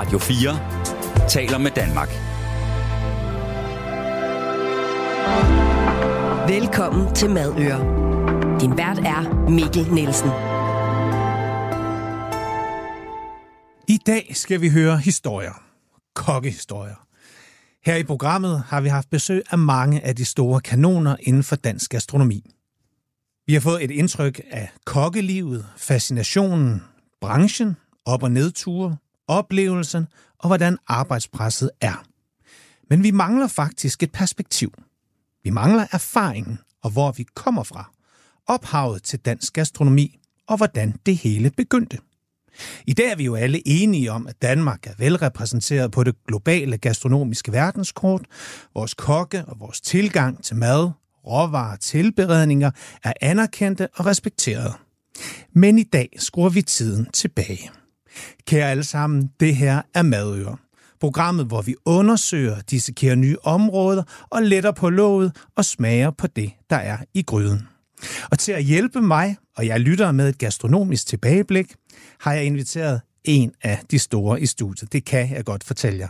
Radio 4 taler med Danmark. Velkommen til Madøre. Din vært er Mikkel Nielsen. I dag skal vi høre historier. Kokkehistorier. Her i programmet har vi haft besøg af mange af de store kanoner inden for dansk gastronomi. Vi har fået et indtryk af kokkelivet, fascinationen, branchen, op- og nedture, oplevelsen og hvordan arbejdspresset er. Men vi mangler faktisk et perspektiv. Vi mangler erfaringen og hvor vi kommer fra, ophavet til dansk gastronomi og hvordan det hele begyndte. I dag er vi jo alle enige om, at Danmark er velrepræsenteret på det globale gastronomiske verdenskort. Vores kokke og vores tilgang til mad, råvarer og tilberedninger er anerkendte og respekterede. Men i dag skruer vi tiden tilbage. Kære alle sammen, det her er Madøer. Programmet, hvor vi undersøger, dissekerer nye områder og letter på låget og smager på det, der er i gryden. Og til at hjælpe mig, og jeg lytter med et gastronomisk tilbageblik, har jeg inviteret en af de store i studiet. Det kan jeg godt fortælle jer.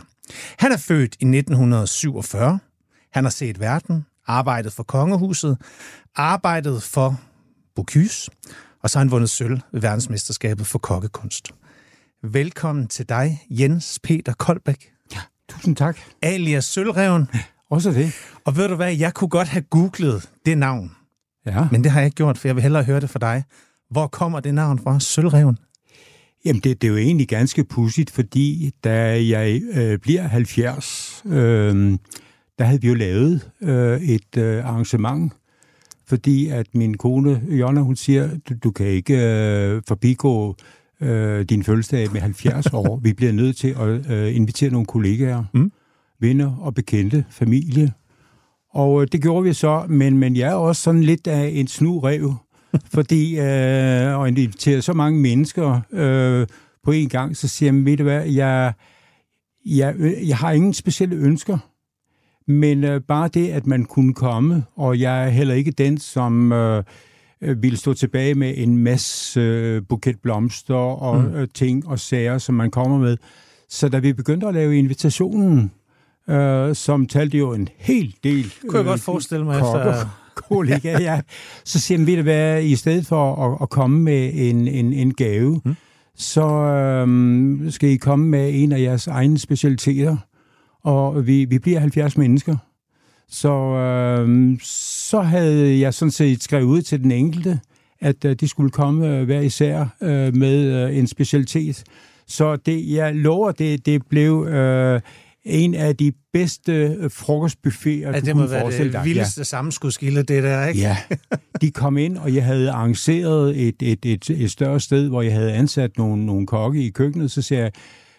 Han er født i 1947. Han har set verden, arbejdet for kongehuset, arbejdet for Bocuse, og så har han vundet sølv ved verdensmesterskabet for kokkekunst. Velkommen til dig, Jens Peter Koldbæk. Ja, tusind tak. Alias Sølvreven. Også det. Og ved du hvad, jeg kunne godt have googlet det navn, Ja. men det har jeg ikke gjort, for jeg vil hellere høre det fra dig. Hvor kommer det navn fra? Sølvreven? Jamen, det, det er jo egentlig ganske pudsigt, fordi da jeg øh, bliver 70, øh, der havde vi jo lavet øh, et øh, arrangement, fordi at min kone, Jonna, hun siger, du, du kan ikke øh, forbigå øh, din fødselsdag med 70 år. Vi bliver nødt til at øh, invitere nogle kollegaer, Mm. venner og bekendte, familie. Og øh, det gjorde vi så, men, men jeg er også sådan lidt af en snurev, fordi øh, at invitere så mange mennesker øh, på en gang, så siger jeg, ved du hvad, jeg, jeg, jeg har ingen specielle ønsker, men øh, bare det, at man kunne komme, og jeg er heller ikke den, som øh, øh, ville stå tilbage med en masse øh, buket blomster og mm. øh, ting og sager, som man kommer med. Så da vi begyndte at lave invitationen, øh, som talte jo en hel del... Kunne jeg godt forestille mig kokker, efter- ja. Så siger du hvad, i stedet for at, at komme med en, en, en gave, mm. så øhm, skal I komme med en af jeres egne specialiteter. Og vi, vi bliver 70 mennesker. Så, øhm, så havde jeg sådan set skrevet ud til den enkelte, at øh, de skulle komme øh, hver især øh, med øh, en specialitet. Så det, jeg lover, det, det blev øh, en af de bedste øh, frokostbuffeter, Ja, du det må kunne være forestille det dig. vildeste sammenskudskilde, det der, ikke? Ja, de kom ind, og jeg havde arrangeret et, et, et, et større sted, hvor jeg havde ansat nogle, nogle kokke i køkkenet. Så siger jeg,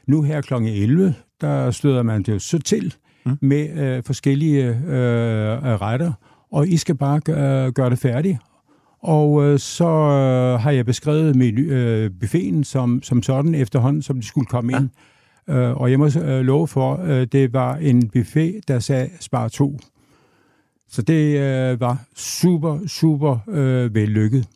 nu her kl. 11, der støder man det jo så til mm. med øh, forskellige øh, retter, og I skal bare gøre, gøre det færdigt. Og øh, så øh, har jeg beskrevet med øh, buffeten som, som sådan efterhånden, som de skulle komme ja. ind. Øh, og jeg må øh, love for, øh, det var en buffet, der sagde spar to. Så det øh, var super, super øh, vellykket.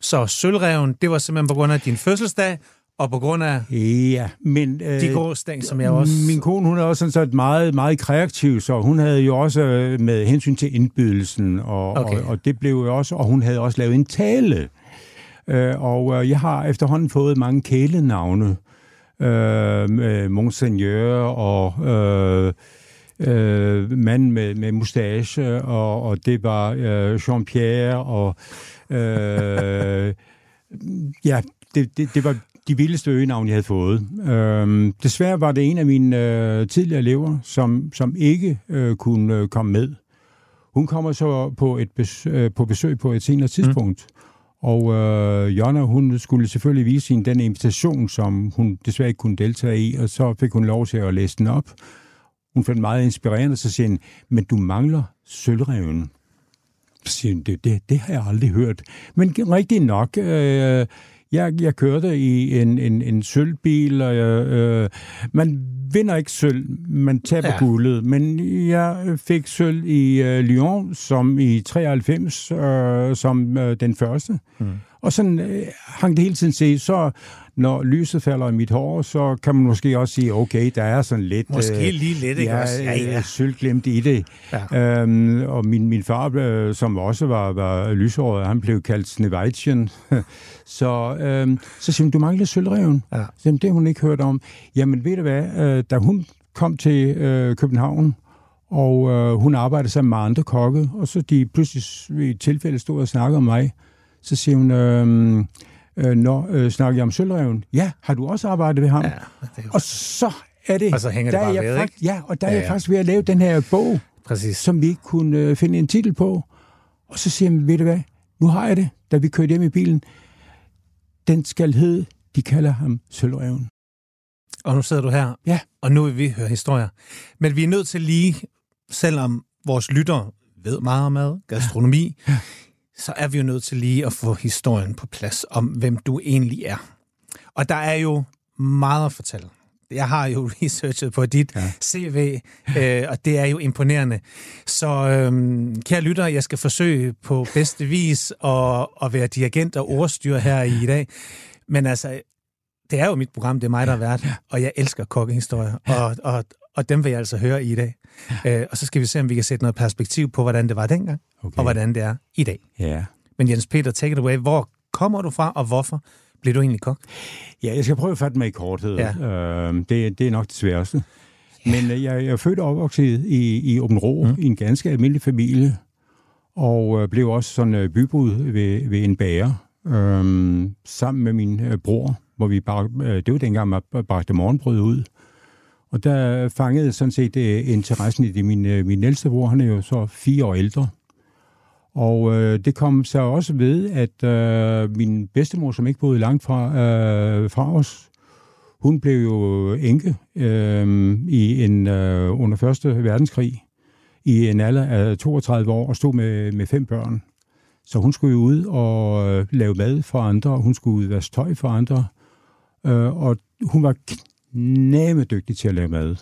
Så sølvreven, det var simpelthen på grund af din fødselsdag, og på grund af Ja, men... Øh, de gårdsdag, som jeg også... Min kone, hun er også sådan så meget, meget kreativ, så hun havde jo også øh, med hensyn til indbydelsen, og, Okay. og, og det blev jo også, og hun havde også lavet en tale. Øh, og øh, jeg har efterhånden fået mange kælenavne. Øh, Monseigneur og øh, øh, mand med, med mustache, og, og det var øh, Jean-Pierre, og øh, ja, det, det, det var de vildeste øgenavn, jeg havde fået. Øhm, desværre var det en af mine øh, tidligere elever, som, som ikke øh, kunne øh, komme med. Hun kommer så på, et bes, øh, på besøg på et senere tidspunkt, mm. og øh, Jonna, hun skulle selvfølgelig vise hende den invitation, som hun desværre ikke kunne deltage i, og så fik hun lov til at læse den op. Hun fandt meget inspirerende, så siger hun, men du mangler sølvreven. Så siger hun, det, det, det har jeg aldrig hørt. Men rigtig nok, øh, jeg, jeg kørte i en, en, en sølvbil, og jeg, øh, man vinder ikke sølv, man taber Ja. guldet. Men jeg fik sølv i øh, Lyon, som i 93, øh, som øh, den første. Mm. Og sådan øh, hang det hele tiden til. Så når lyset falder i mit hår, så kan man måske også sige, okay, der er sådan lidt... Måske lige lidt, ikke ja, også? Ja, ja. øh, sølvglemt i det. Ja. Øhm, og min, min far, øh, som også var, var lyshåret, han blev kaldt Sneveitjen. så, øhm, så siger hun, du mangler sølvreven. Ja. Så, jamen, det har hun ikke hørt om. Jamen, ved du hvad, øh, da hun kom til øh, København, og øh, hun arbejdede sammen med andre kokke, og så de pludselig i et tilfælde stod og snakkede om mig, så siger hun, øh, øh, når øh, snakker jeg om sølvreven? Ja, har du også arbejdet ved ham? Ja, det er Og så er det... Og så hænger det der er bare jeg ved, fakt- Ja, og der er Ja, jeg ja. faktisk ved at lave den her bog, præcis. som vi ikke kunne øh, finde en titel på. Og så siger jeg, ved du hvad, nu har jeg det, da vi kørte hjem i bilen. Den skal hedde, de kalder ham Sølvreven. Og nu sidder du her, Ja. og nu vil vi høre historier. Men vi er nødt til lige, selvom vores lyttere ved meget om mad, gastronomi, ja. Så er vi jo nødt til lige at få historien på plads om, hvem du egentlig er. Og der er jo meget at fortælle. Jeg har jo researchet på dit ja. CV, øh, og det er jo imponerende. Så øhm, kære lytter, jeg skal forsøge på bedste vis at, at være dirigent og ordstyr her i dag. Men altså, det er jo mit program, det er mig, der er vært, og jeg elsker kokkehistorier, og, og, og dem vil jeg altså høre i dag. Øh, og så skal vi se, om vi kan sætte noget perspektiv på, hvordan det var dengang, Okay. og hvordan det er i dag. Ja. Men Jens Peter, take it away. Hvor kommer du fra, og hvorfor blev du egentlig kok? Ja, jeg skal prøve at fatte mig i korthed. Ja. Øh, det, det er nok det sværeste. Men øh, jeg, jeg er født og opvokset i, i Åben Rå, mm. i en ganske almindelig familie, og øh, blev også sådan øh, bybud ved, ved en bager, øh, sammen med min øh, bror, hvor vi bare, øh, det var dengang, man bragte morgenbrød ud. Og der fangede sådan set øh, interessen i det. Min, øh, min ældste bror, han er jo så fire år ældre. Og øh, det kom så også ved, at øh, min bedstemor, som ikke boede langt fra, øh, fra os, hun blev jo enke øh, i en, øh, under Første Verdenskrig i en alder af 32 år og stod med, med fem børn. Så hun skulle jo ud og øh, lave mad for andre, hun skulle ud og vaske tøj for andre. Øh, og hun var knæmedygtig til at lave mad.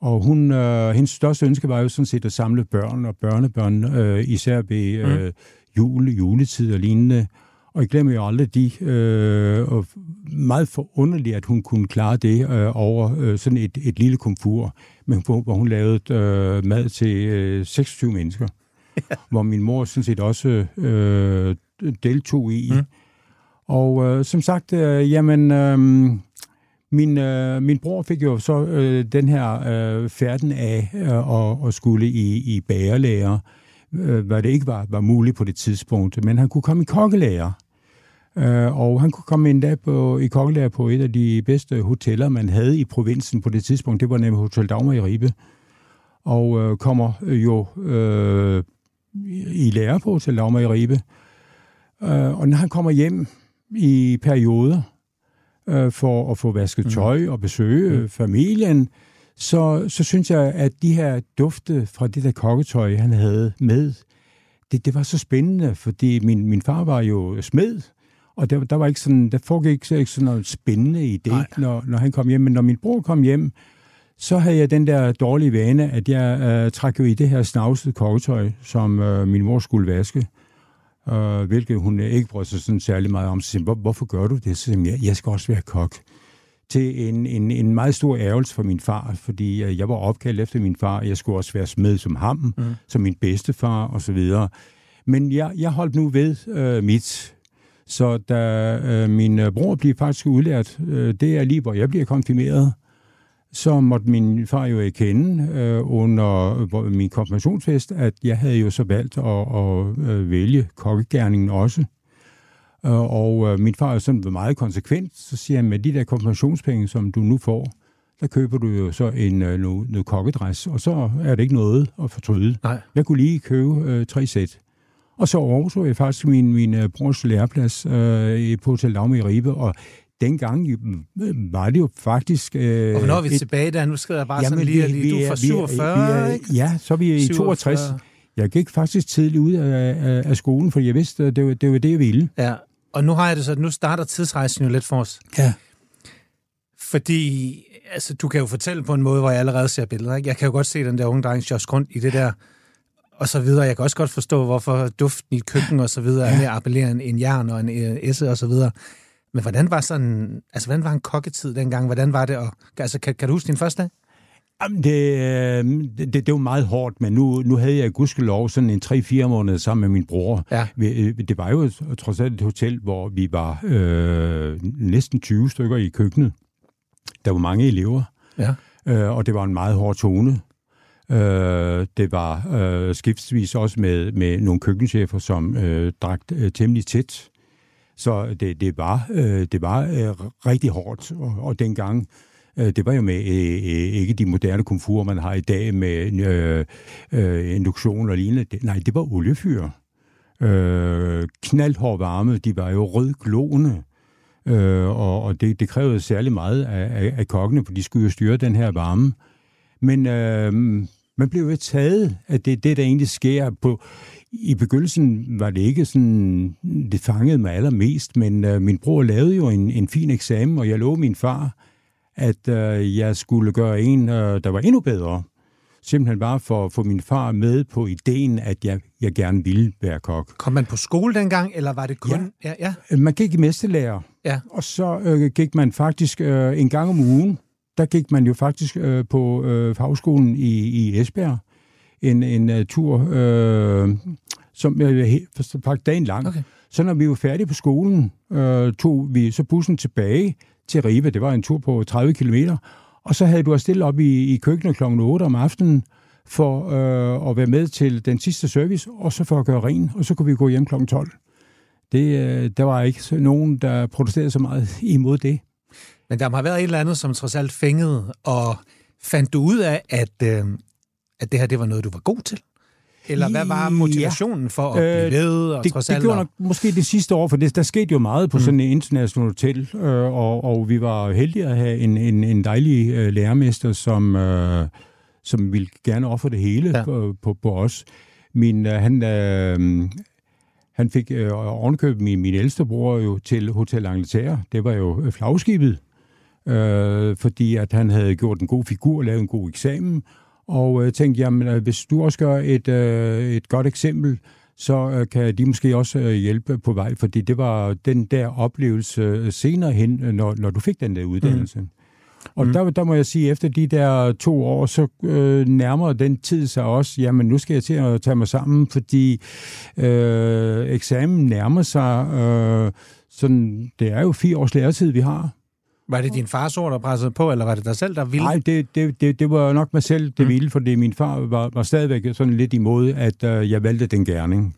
Og hun, øh, hendes største ønske var jo sådan set at samle børn og børnebørn, øh, især ved øh, jul, juletid og lignende. Og jeg glemmer jo aldrig de, øh, og meget forunderligt, at hun kunne klare det øh, over øh, sådan et, et lille komfur, men hvor, hvor hun lavede øh, mad til øh, 26 mennesker. hvor min mor sådan set også øh, deltog i. Mm. Og øh, som sagt, øh, jamen, øh, min, øh, min bror fik jo så øh, den her øh, færden af øh, at, at skulle i, i bagerlærer, øh, hvad det ikke var, var muligt på det tidspunkt, men han kunne komme i kokkelærer. Øh, og han kunne komme endda på, i kokkelærer på et af de bedste hoteller, man havde i provinsen på det tidspunkt. Det var nemlig Hotel Dagmar i Ribe. Og øh, kommer jo øh, i lære på Hotel Dagmar i Ribe. Øh, og når han kommer hjem i perioder, øh, for at få vasket tøj og besøge mm. familien, så, så synes jeg, at de her dufte fra det der kokketøj, han havde med, det, det var så spændende, fordi min, min far var jo smed, og der, der var ikke sådan, der foregik så ikke sådan noget spændende i det, når, når han kom hjem. Men når min bror kom hjem, så havde jeg den der dårlige vane, at jeg øh, trak jo i det her snavsede kokketøj, som øh, min mor skulle vaske øh, hvilket hun ikke brød sig sådan særlig meget om. Så siger, Hvor, hvorfor gør du det? Så siger jeg, jeg skal også være kok. Til en, en, en meget stor ærgelse for min far, fordi øh, jeg var opkaldt efter min far. Jeg skulle også være smed som ham, mm. som min bedstefar osv. Men jeg, jeg holdt nu ved øh, mit. Så da øh, min øh, bror bliver faktisk udlært, øh, det er lige, hvor jeg bliver konfirmeret, så måtte min far jo erkende øh, under min konfirmationsfest, at jeg havde jo så valgt at, at, at vælge kokkegærningen også. Øh, og øh, min far er sådan meget konsekvent, så siger han, med de der konfirmationspenge, som du nu får, der køber du jo så en øh, noget, noget kokkedress, og så er det ikke noget at fortryde. Nej. Jeg kunne lige købe øh, tre sæt. Og så overtog jeg faktisk min, min øh, brors læreplads øh, i- på Hotel Dagmar i Ribe, og dengang var det jo faktisk... Øh, Og hvornår er vi et- tilbage der? Nu skal jeg bare sådan Jamen, lige, vi- lige du er fra vi er- 47, vi er- ikke? Ja, så er vi i 62. 47. Jeg gik faktisk tidligt ud af, af, af skolen, for jeg vidste, at det var det, var det jeg ville. Ja, og nu har jeg det så, nu starter tidsrejsen jo lidt for os. Ja. Fordi, altså, du kan jo fortælle på en måde, hvor jeg allerede ser billeder, ikke? Jeg kan jo godt se den der unge dreng, Josh rundt i det der og så videre. Jeg kan også godt forstå, hvorfor duften i køkken og så videre er mere appellerende end jern og en øh, esse og så videre. Men hvordan var sådan, altså hvordan var en kokketid dengang? Hvordan var det? Og, altså, kan, kan du huske din første dag? Jamen, det, øh, det, det var meget hårdt, men nu, nu havde jeg gudskelov sådan en 3-4 måneder sammen med min bror. Ja. Vi- Det var jo trods alt et hotel, hvor vi var øh, næsten 20 stykker i køkkenet. Der var mange elever, Ja. øh, og det var en meget hård tone. Øh, det var øh, skiftsvis også med, med nogle køkkenchefer, som øh, drak øh, temmelig tæt. Så det, det var, øh, det var øh, rigtig hårdt, og, og dengang, øh, det var jo med øh, øh, ikke de moderne komfurer, man har i dag med øh, øh, induktion og lignende. Nej, det var oliefyr. Øh, knaldhård varme, de var jo rødglående. Øh, og og det, det krævede særlig meget af, af, af kokkene, for de skulle jo styre den her varme. Men øh, man blev jo taget af det, det, der egentlig sker på... I begyndelsen var det ikke sådan, det fangede mig allermest, men øh, min bror lavede jo en, en fin eksamen, og jeg lovede min far, at øh, jeg skulle gøre en, øh, der var endnu bedre. Simpelthen bare for at få min far med på ideen, at jeg, jeg gerne ville være kok. Kom man på skole dengang, eller var det kun... Ja, ja. ja. Man gik i mesterlærer, ja. og så øh, gik man faktisk øh, en gang om ugen, der gik man jo faktisk øh, på øh, fagskolen i, i Esbjerg. En, en uh, tur, øh, som øh, faktisk dagen lang. Okay. Så når vi var færdige på skolen, øh, tog vi så bussen tilbage til Ribe. Det var en tur på 30 kilometer. Og så havde du at stille op i, i køkkenet kl. 8 om aftenen for øh, at være med til den sidste service, og så for at gøre ren, og så kunne vi gå hjem kl. 12. Det, øh, der var ikke nogen, der protesterede så meget imod det. Men der have været et eller andet, som trods alt fængede, og fandt du ud af, at, øh, at det her det var noget, du var god til? Eller hvad var Ja. motivationen for at blive ved? Og det, trods det alt, gjorde og- nok måske det sidste år, for det, der skete jo meget på mm. sådan et internationalt hotel, øh, og, og vi var heldige at have en, en, en dejlig øh, lærermester, som, øh, som ville gerne ofre det hele ja. på, på, på os. Min, øh, han, øh, han fik øh, ovenkøbet min, min ældste bror jo til Hotel Angleterre. Det var jo øh, flagskibet, øh, fordi at han havde gjort en god figur, lavet en god eksamen, og øh, tænkte, jamen, øh, hvis du også gør et, øh, et godt eksempel, så øh, kan de måske også øh, hjælpe på vej, fordi det var den der oplevelse øh, senere hen, når, når du fik den der uddannelse. Mm. Og mm. der, der må jeg sige, efter de der to år, så øh, nærmer den tid sig også, jamen nu skal jeg til at tage mig sammen, fordi øh, eksamen nærmer sig, øh, sådan, det er jo fire års læretid, vi har. Var det din fars ord, der pressede på, eller var det dig selv, der ville? Nej, det, det, det, det var nok mig selv, det mm. ville, fordi min far var, var stadigvæk sådan lidt imod, at øh, jeg valgte den gerning.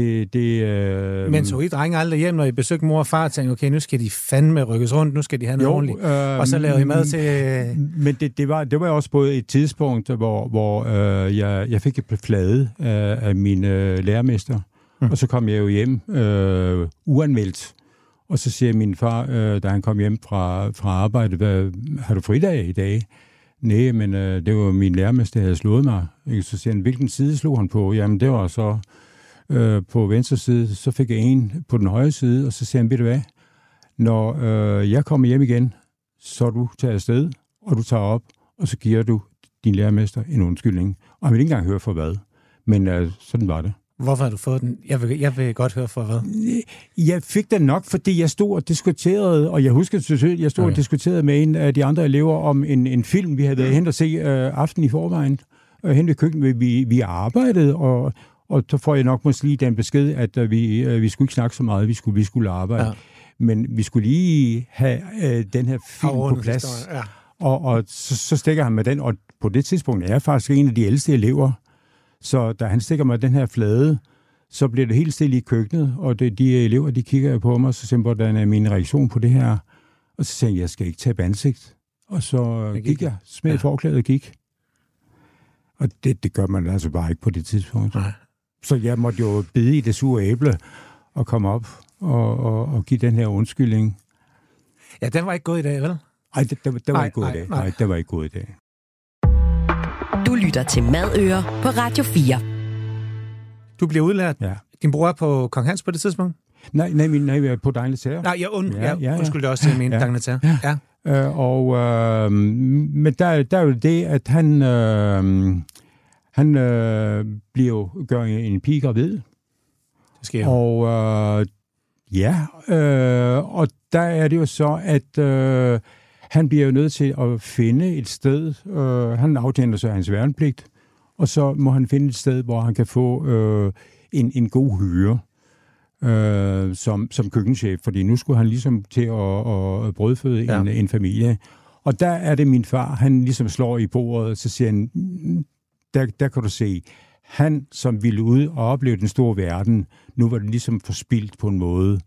Det, det, øh, Men så I drenge aldrig hjem, når I besøgte mor og far, og tænkte, okay, nu skal de fandme rykkes rundt, nu skal de have noget Jo, ordentligt. øh, Og så lavede I mad til... Men det, det, var, det var også både et tidspunkt, hvor, hvor øh, jeg, jeg fik et flade af, af min øh, lærermester, mm. og så kom jeg jo hjem øh, uanmeldt. Og så siger min far, øh, da han kom hjem fra, fra arbejde, hvad, har du fridag i dag? Nej, men øh, det var min lærermester, der havde slået mig. Så siger han, hvilken side slog han på? Jamen, det var så øh, på venstre side. Så fik jeg en på den højre side, og så siger han, ved du hvad? Når øh, jeg kommer hjem igen, så du tager afsted, og du tager op, og så giver du din lærermester en undskyldning. Og han vil ikke engang høre for hvad. Men øh, sådan var det. Hvorfor har du fået den? Jeg vil, jeg vil godt høre for hvad. Jeg fik den nok, fordi jeg stod og diskuterede, og jeg husker selvfølgelig, jeg stod okay. og diskuterede med en af de andre elever om en, en film, vi havde været hen og se øh, aften i forvejen. Øh, hen ved køkkenet, vi, vi arbejdede, og, og så får jeg nok måske lige den besked, at øh, vi, øh, vi skulle ikke snakke så meget, vi skulle, vi skulle arbejde. Ja. Men vi skulle lige have øh, den her film på plads. Ja. Og, og så, så stikker han med den, og på det tidspunkt er jeg faktisk en af de ældste elever. Så da han stikker med den her flade, så bliver det helt stille i køkkenet, og det, de elever, de kigger på mig, så siger hvordan er min reaktion på det her? Og så siger jeg, jeg skal ikke tabe ansigt. Og så gik gik jeg. jeg, smed ja. forklædet og gik. Og det, det gør man altså bare ikke på det tidspunkt. Nej. Så jeg måtte jo bide i det sure æble og komme op og, og, og give den her undskyldning. ja, den var ikke gået i dag, vel? Ej, det, det, det var Nej, ikke god nej, i dag. nej. Nej, det var ikke god i dag. Du lytter til Madøer på Radio 4. Du bliver udlært. Ja. Din bror er på Kong Hans på det tidspunkt? Nej, nej, min, nej, vi er på sager. Nej, jeg, und, ja, Ja, ja, ja, ja. også til min ja. Ja. dagnetær. Ja. Øh, og, øh, men der, der er jo det, at han, øh, Han øh, bliver jo, gør en pige gravid. Det sker. Og øh, ja, øh, og der er det jo så, at øh, han bliver jo nødt til at finde et sted. Øh, han aftjener så hans værnepligt, og så må han finde et sted, hvor han kan få øh, en, en god hyre øh, som, som køkkenchef, fordi nu skulle han ligesom til at, at brødføde ja. en, en familie. Og der er det min far, han ligesom slår i bordet, og så siger han, "Mm, der, der kan du se, han som ville ud og opleve den store verden, nu var det ligesom forspildt på en måde.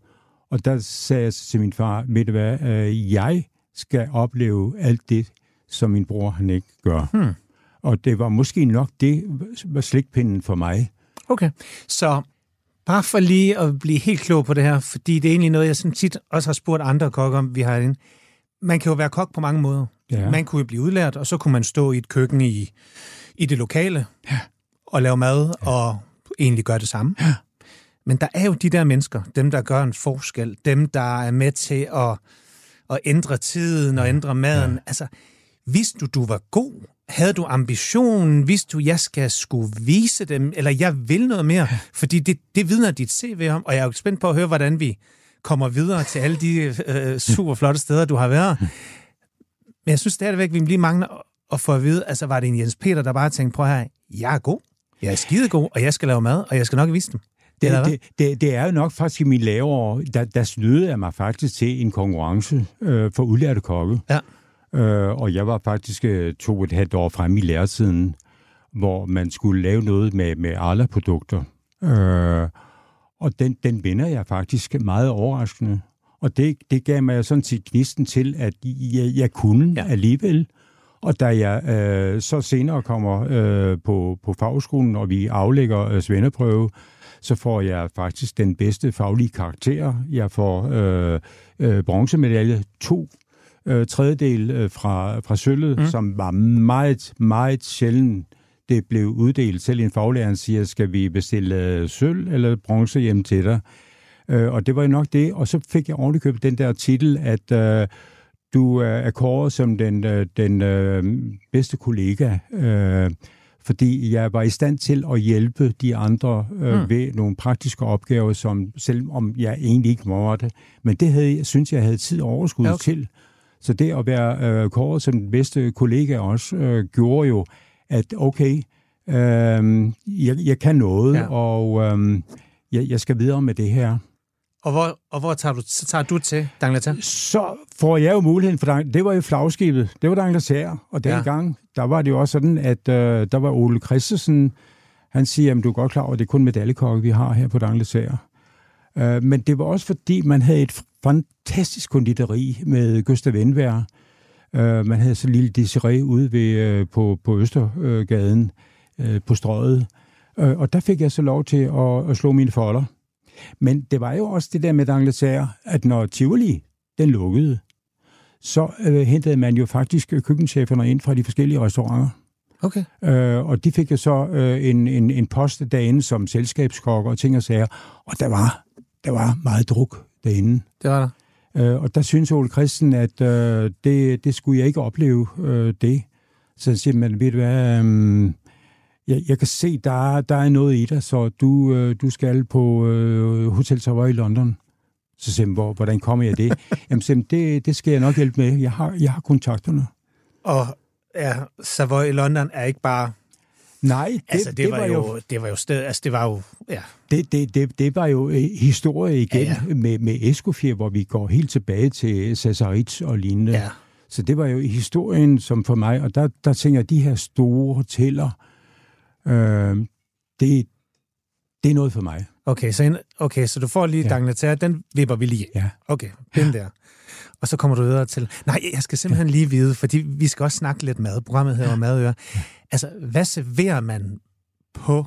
Og der sagde jeg til min far, ved du hvad, øh, jeg skal opleve alt det, som min bror han ikke gør. Hmm. Og det var måske nok det, var slikpinden for mig. Okay, så bare for lige at blive helt klog på det her, fordi det er egentlig noget, jeg sådan tit også har spurgt andre kokke om, vi har herinde. Man kan jo være kok på mange måder. Ja. Man kunne jo blive udlært, og så kunne man stå i et køkken i, i det lokale ja. og lave mad ja. og egentlig gøre det samme. Ja. Men der er jo de der mennesker, dem der gør en forskel, dem der er med til at, at ændre tiden og ændre maden. Ja. Altså, vidste du, du var god? Havde du ambitionen? Vidste du, jeg skal skulle vise dem? Eller jeg vil noget mere? Fordi det, det vidner dit CV om, og jeg er jo spændt på at høre, hvordan vi kommer videre til alle de øh, super flotte steder, du har været. Men jeg synes stadigvæk, vi lige mangler at få at vide, altså var det en Jens Peter, der bare tænkte, prøv her, jeg er god, jeg er skidegod, og jeg skal lave mad, og jeg skal nok vise dem. Det, det, det, det er jo nok faktisk i mine laveår, der, der snødede jeg mig faktisk til en konkurrence øh, for udlærte kokke. Ja. Øh, og jeg var faktisk øh, to og et halvt år fremme i læretiden, hvor man skulle lave noget med, med Arla-produkter. Øh, og den, den vinder jeg faktisk meget overraskende. Og det, det gav mig sådan set knisten til, at jeg, jeg kunne ja. alligevel. Og da jeg øh, så senere kommer øh, på, på fagskolen, og vi aflægger øh, svendeprøve, så får jeg faktisk den bedste faglige karakter. Jeg får øh, øh, bronzemedalje, to øh, tredjedel øh, fra, fra sølvet, mm. som var meget, meget sjældent det blev uddelt. Selv en faglærer siger, skal vi bestille øh, sølv eller bronze hjem til dig? Øh, og det var jo nok det. Og så fik jeg ordentligt købt den der titel, at øh, du er kåret som den, øh, den øh, bedste kollega, øh, fordi jeg var i stand til at hjælpe de andre øh, Mm. ved nogle praktiske opgaver, som selvom jeg egentlig ikke måtte. Men det havde, jeg synes jeg havde tid og overskud okay. til. Så det at være øh, kåret som den bedste kollega også, øh, gjorde jo, at okay, øh, jeg, jeg kan noget, ja. og øh, jeg, jeg skal videre med det her. Og hvor, og hvor tager, du, så tager du til Dangleterre? så får jeg jo muligheden for Dang- det var jo flagskibet, det var Dangleterre, og dengang, ja. der var det jo også sådan, at øh, der var Ole Christensen, han siger, at du er godt klar over, at det er kun medaljekokke, vi har her på Dangleterre. Øh, men det var også fordi, man havde et fantastisk konditori med Gustav Envær. Øh, man havde så lille Desiree ude ved, øh, på, på Østergaden øh, på strøget. Øh, og der fik jeg så lov til at, at slå mine folder. Men det var jo også det der med Dangleterre, at når Tivoli, den lukkede, så øh, hentede man jo faktisk køkkencheferne ind fra de forskellige restauranter. Okay. Øh, og de fik jo så øh, en, en, en post derinde som selskabskokker og ting og sager. Og der var, der var meget druk derinde. Det var der. Øh, og der synes Ole Christen, at øh, det, det skulle jeg ikke opleve, øh, det. Så han siger man, ved du hvad, øh, jeg, jeg kan se, der er, der er noget i dig, så du, øh, du skal på øh, Hotel Savoy i London. Så han, hvor, hvordan kommer jeg det? Jamen, han, det, det skal jeg nok hjælpe med. Jeg har, jeg har kontakterne. Og ja, Savoy i London er ikke bare... Nej, det, Altså, det, det, var, jo, det var jo sted... Altså, det var jo... Ja, Det, det, det, det var jo øh, historie igen ja, ja. med, med Escoffier, hvor vi går helt tilbage til Cesaritz og lignende. ja. Så det var jo historien som for mig, og der, der tænker jeg, de her store hoteller, øh, det, det er noget for mig. Okay, så, en, okay, så du får lige ja. Ja. Dangleterre, den vipper vi lige. Ja. Okay, den der. Og så kommer du videre til... Nej, jeg skal simpelthen lige vide, fordi vi skal også snakke lidt mad. Programmet hedder Madøre. Altså, hvad serverer man på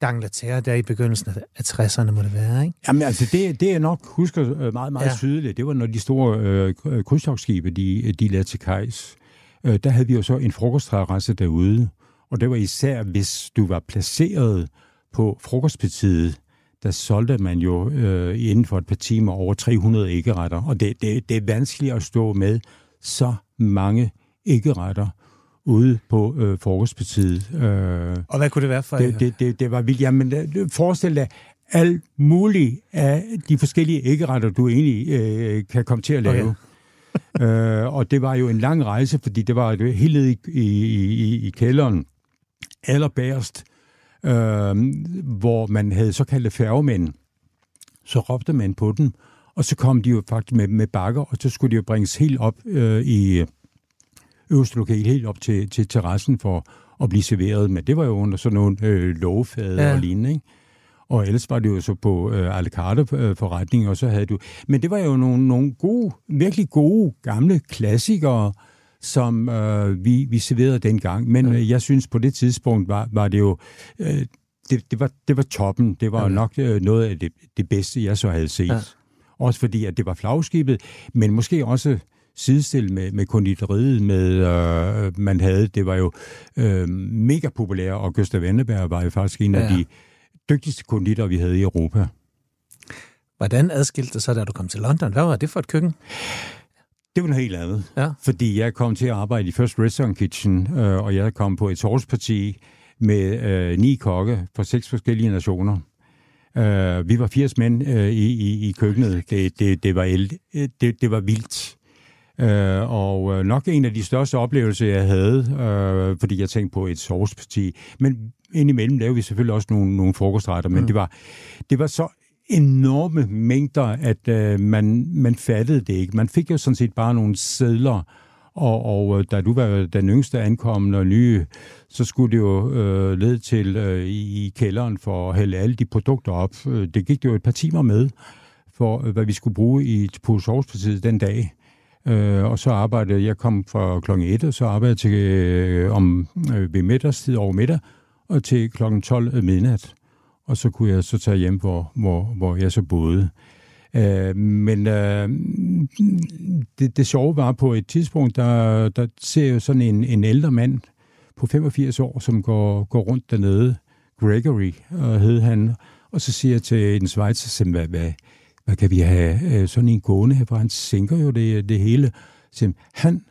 Dangleterre der i begyndelsen af 60'erne, må det være, ikke? Jamen altså, det, det jeg nok husker øh, meget, meget Ja. ja. tydeligt, det var, når de store øh, krydstogsskibe, de, de lagde til kajs. Øh, der havde vi jo så en frokostterrasse derude, og det var især, hvis du var placeret på frokostpartiet, der solgte man jo øh, inden for et par timer over 300 æggeretter, og det, det, det er vanskeligt at stå med så mange æggeretter, ude på øh, frokostpartiet. Øh, Og hvad kunne det være for... det, det, det, det var vildt. Jamen, forestil dig, alt muligt af de forskellige æggeretter, du egentlig øh, kan komme til at lave. Okay. øh, og det var jo en lang rejse, fordi det var helt nede i, i, i, i kælderen, allerbærst, øh, hvor man havde såkaldte færgemænd. Så råbte man på dem, og så kom de jo faktisk med, med bakker, og så skulle de jo bringes helt op øh, i øverste lokal, helt op til, til terrassen for at blive serveret. Men det var jo under sådan nogle øh, lovfade Ja. og lignende, ikke? Og ellers var det jo så på øh, la carte øh, forretning, og så havde du... Men det var jo nogle, nogle gode, virkelig gode, gamle klassikere, som øh, vi, vi serverede dengang. Men øh, jeg synes, på det tidspunkt var, var det jo... Øh, det, det, var, det var toppen. Det var Okay. nok øh, noget af det, det bedste, jeg så havde set. Ja. Også fordi, at det var flagskibet, men måske også sidestillet med, med konditoriet, med, øh, man havde. Det var jo øh, mega populært, og Gustav Wenneberg var jo faktisk en Ja. af de dygtigste konditorer, vi havde i Europa. Hvordan adskilte det så, da du kom til London? Hvad var det for et køkken? Det var noget helt andet. Ja. Fordi jeg kom til at arbejde i First Restaurant Kitchen, øh, og jeg kom på et sourceparti med øh, ni kokke fra seks forskellige nationer. Øh, vi var 80 mænd øh, i, i, i køkkenet. Det, det, det, var el, det, det var vildt. Øh, og øh, nok en af de største oplevelser, jeg havde, øh, fordi jeg tænkte på et sourceparti. Men indimellem lavede vi selvfølgelig også nogle, nogle frokostretter, men Mm. det, var, det var så enorme mængder, at øh, man, man fattede det ikke. Man fik jo sådan set bare nogle sædler, og, og øh, da du var den yngste ankomne og nye, så skulle det jo øh, lede til øh, i, kælderen for at hælde alle de produkter op. Øh, det gik det jo et par timer med, for øh, hvad vi skulle bruge i, på sovspartiet den dag. Øh, og så arbejdede jeg, kom fra klokken 1, og så arbejdede jeg til, øh, om, øh, ved middagstid over middag, og til klokken 12 øh, midnat. Og så kunne jeg så tage hjem, hvor, hvor, hvor jeg så boede. Øh, men øh, det, det sjove var på et tidspunkt, der, der ser jeg sådan en, en ældre mand på 85 år, som går, går rundt dernede. Gregory og hed han. Og så siger jeg til en svejser, hvad, hvad, hvad kan vi have øh, sådan en gående her, for han sænker jo det, det hele. Så siger, han,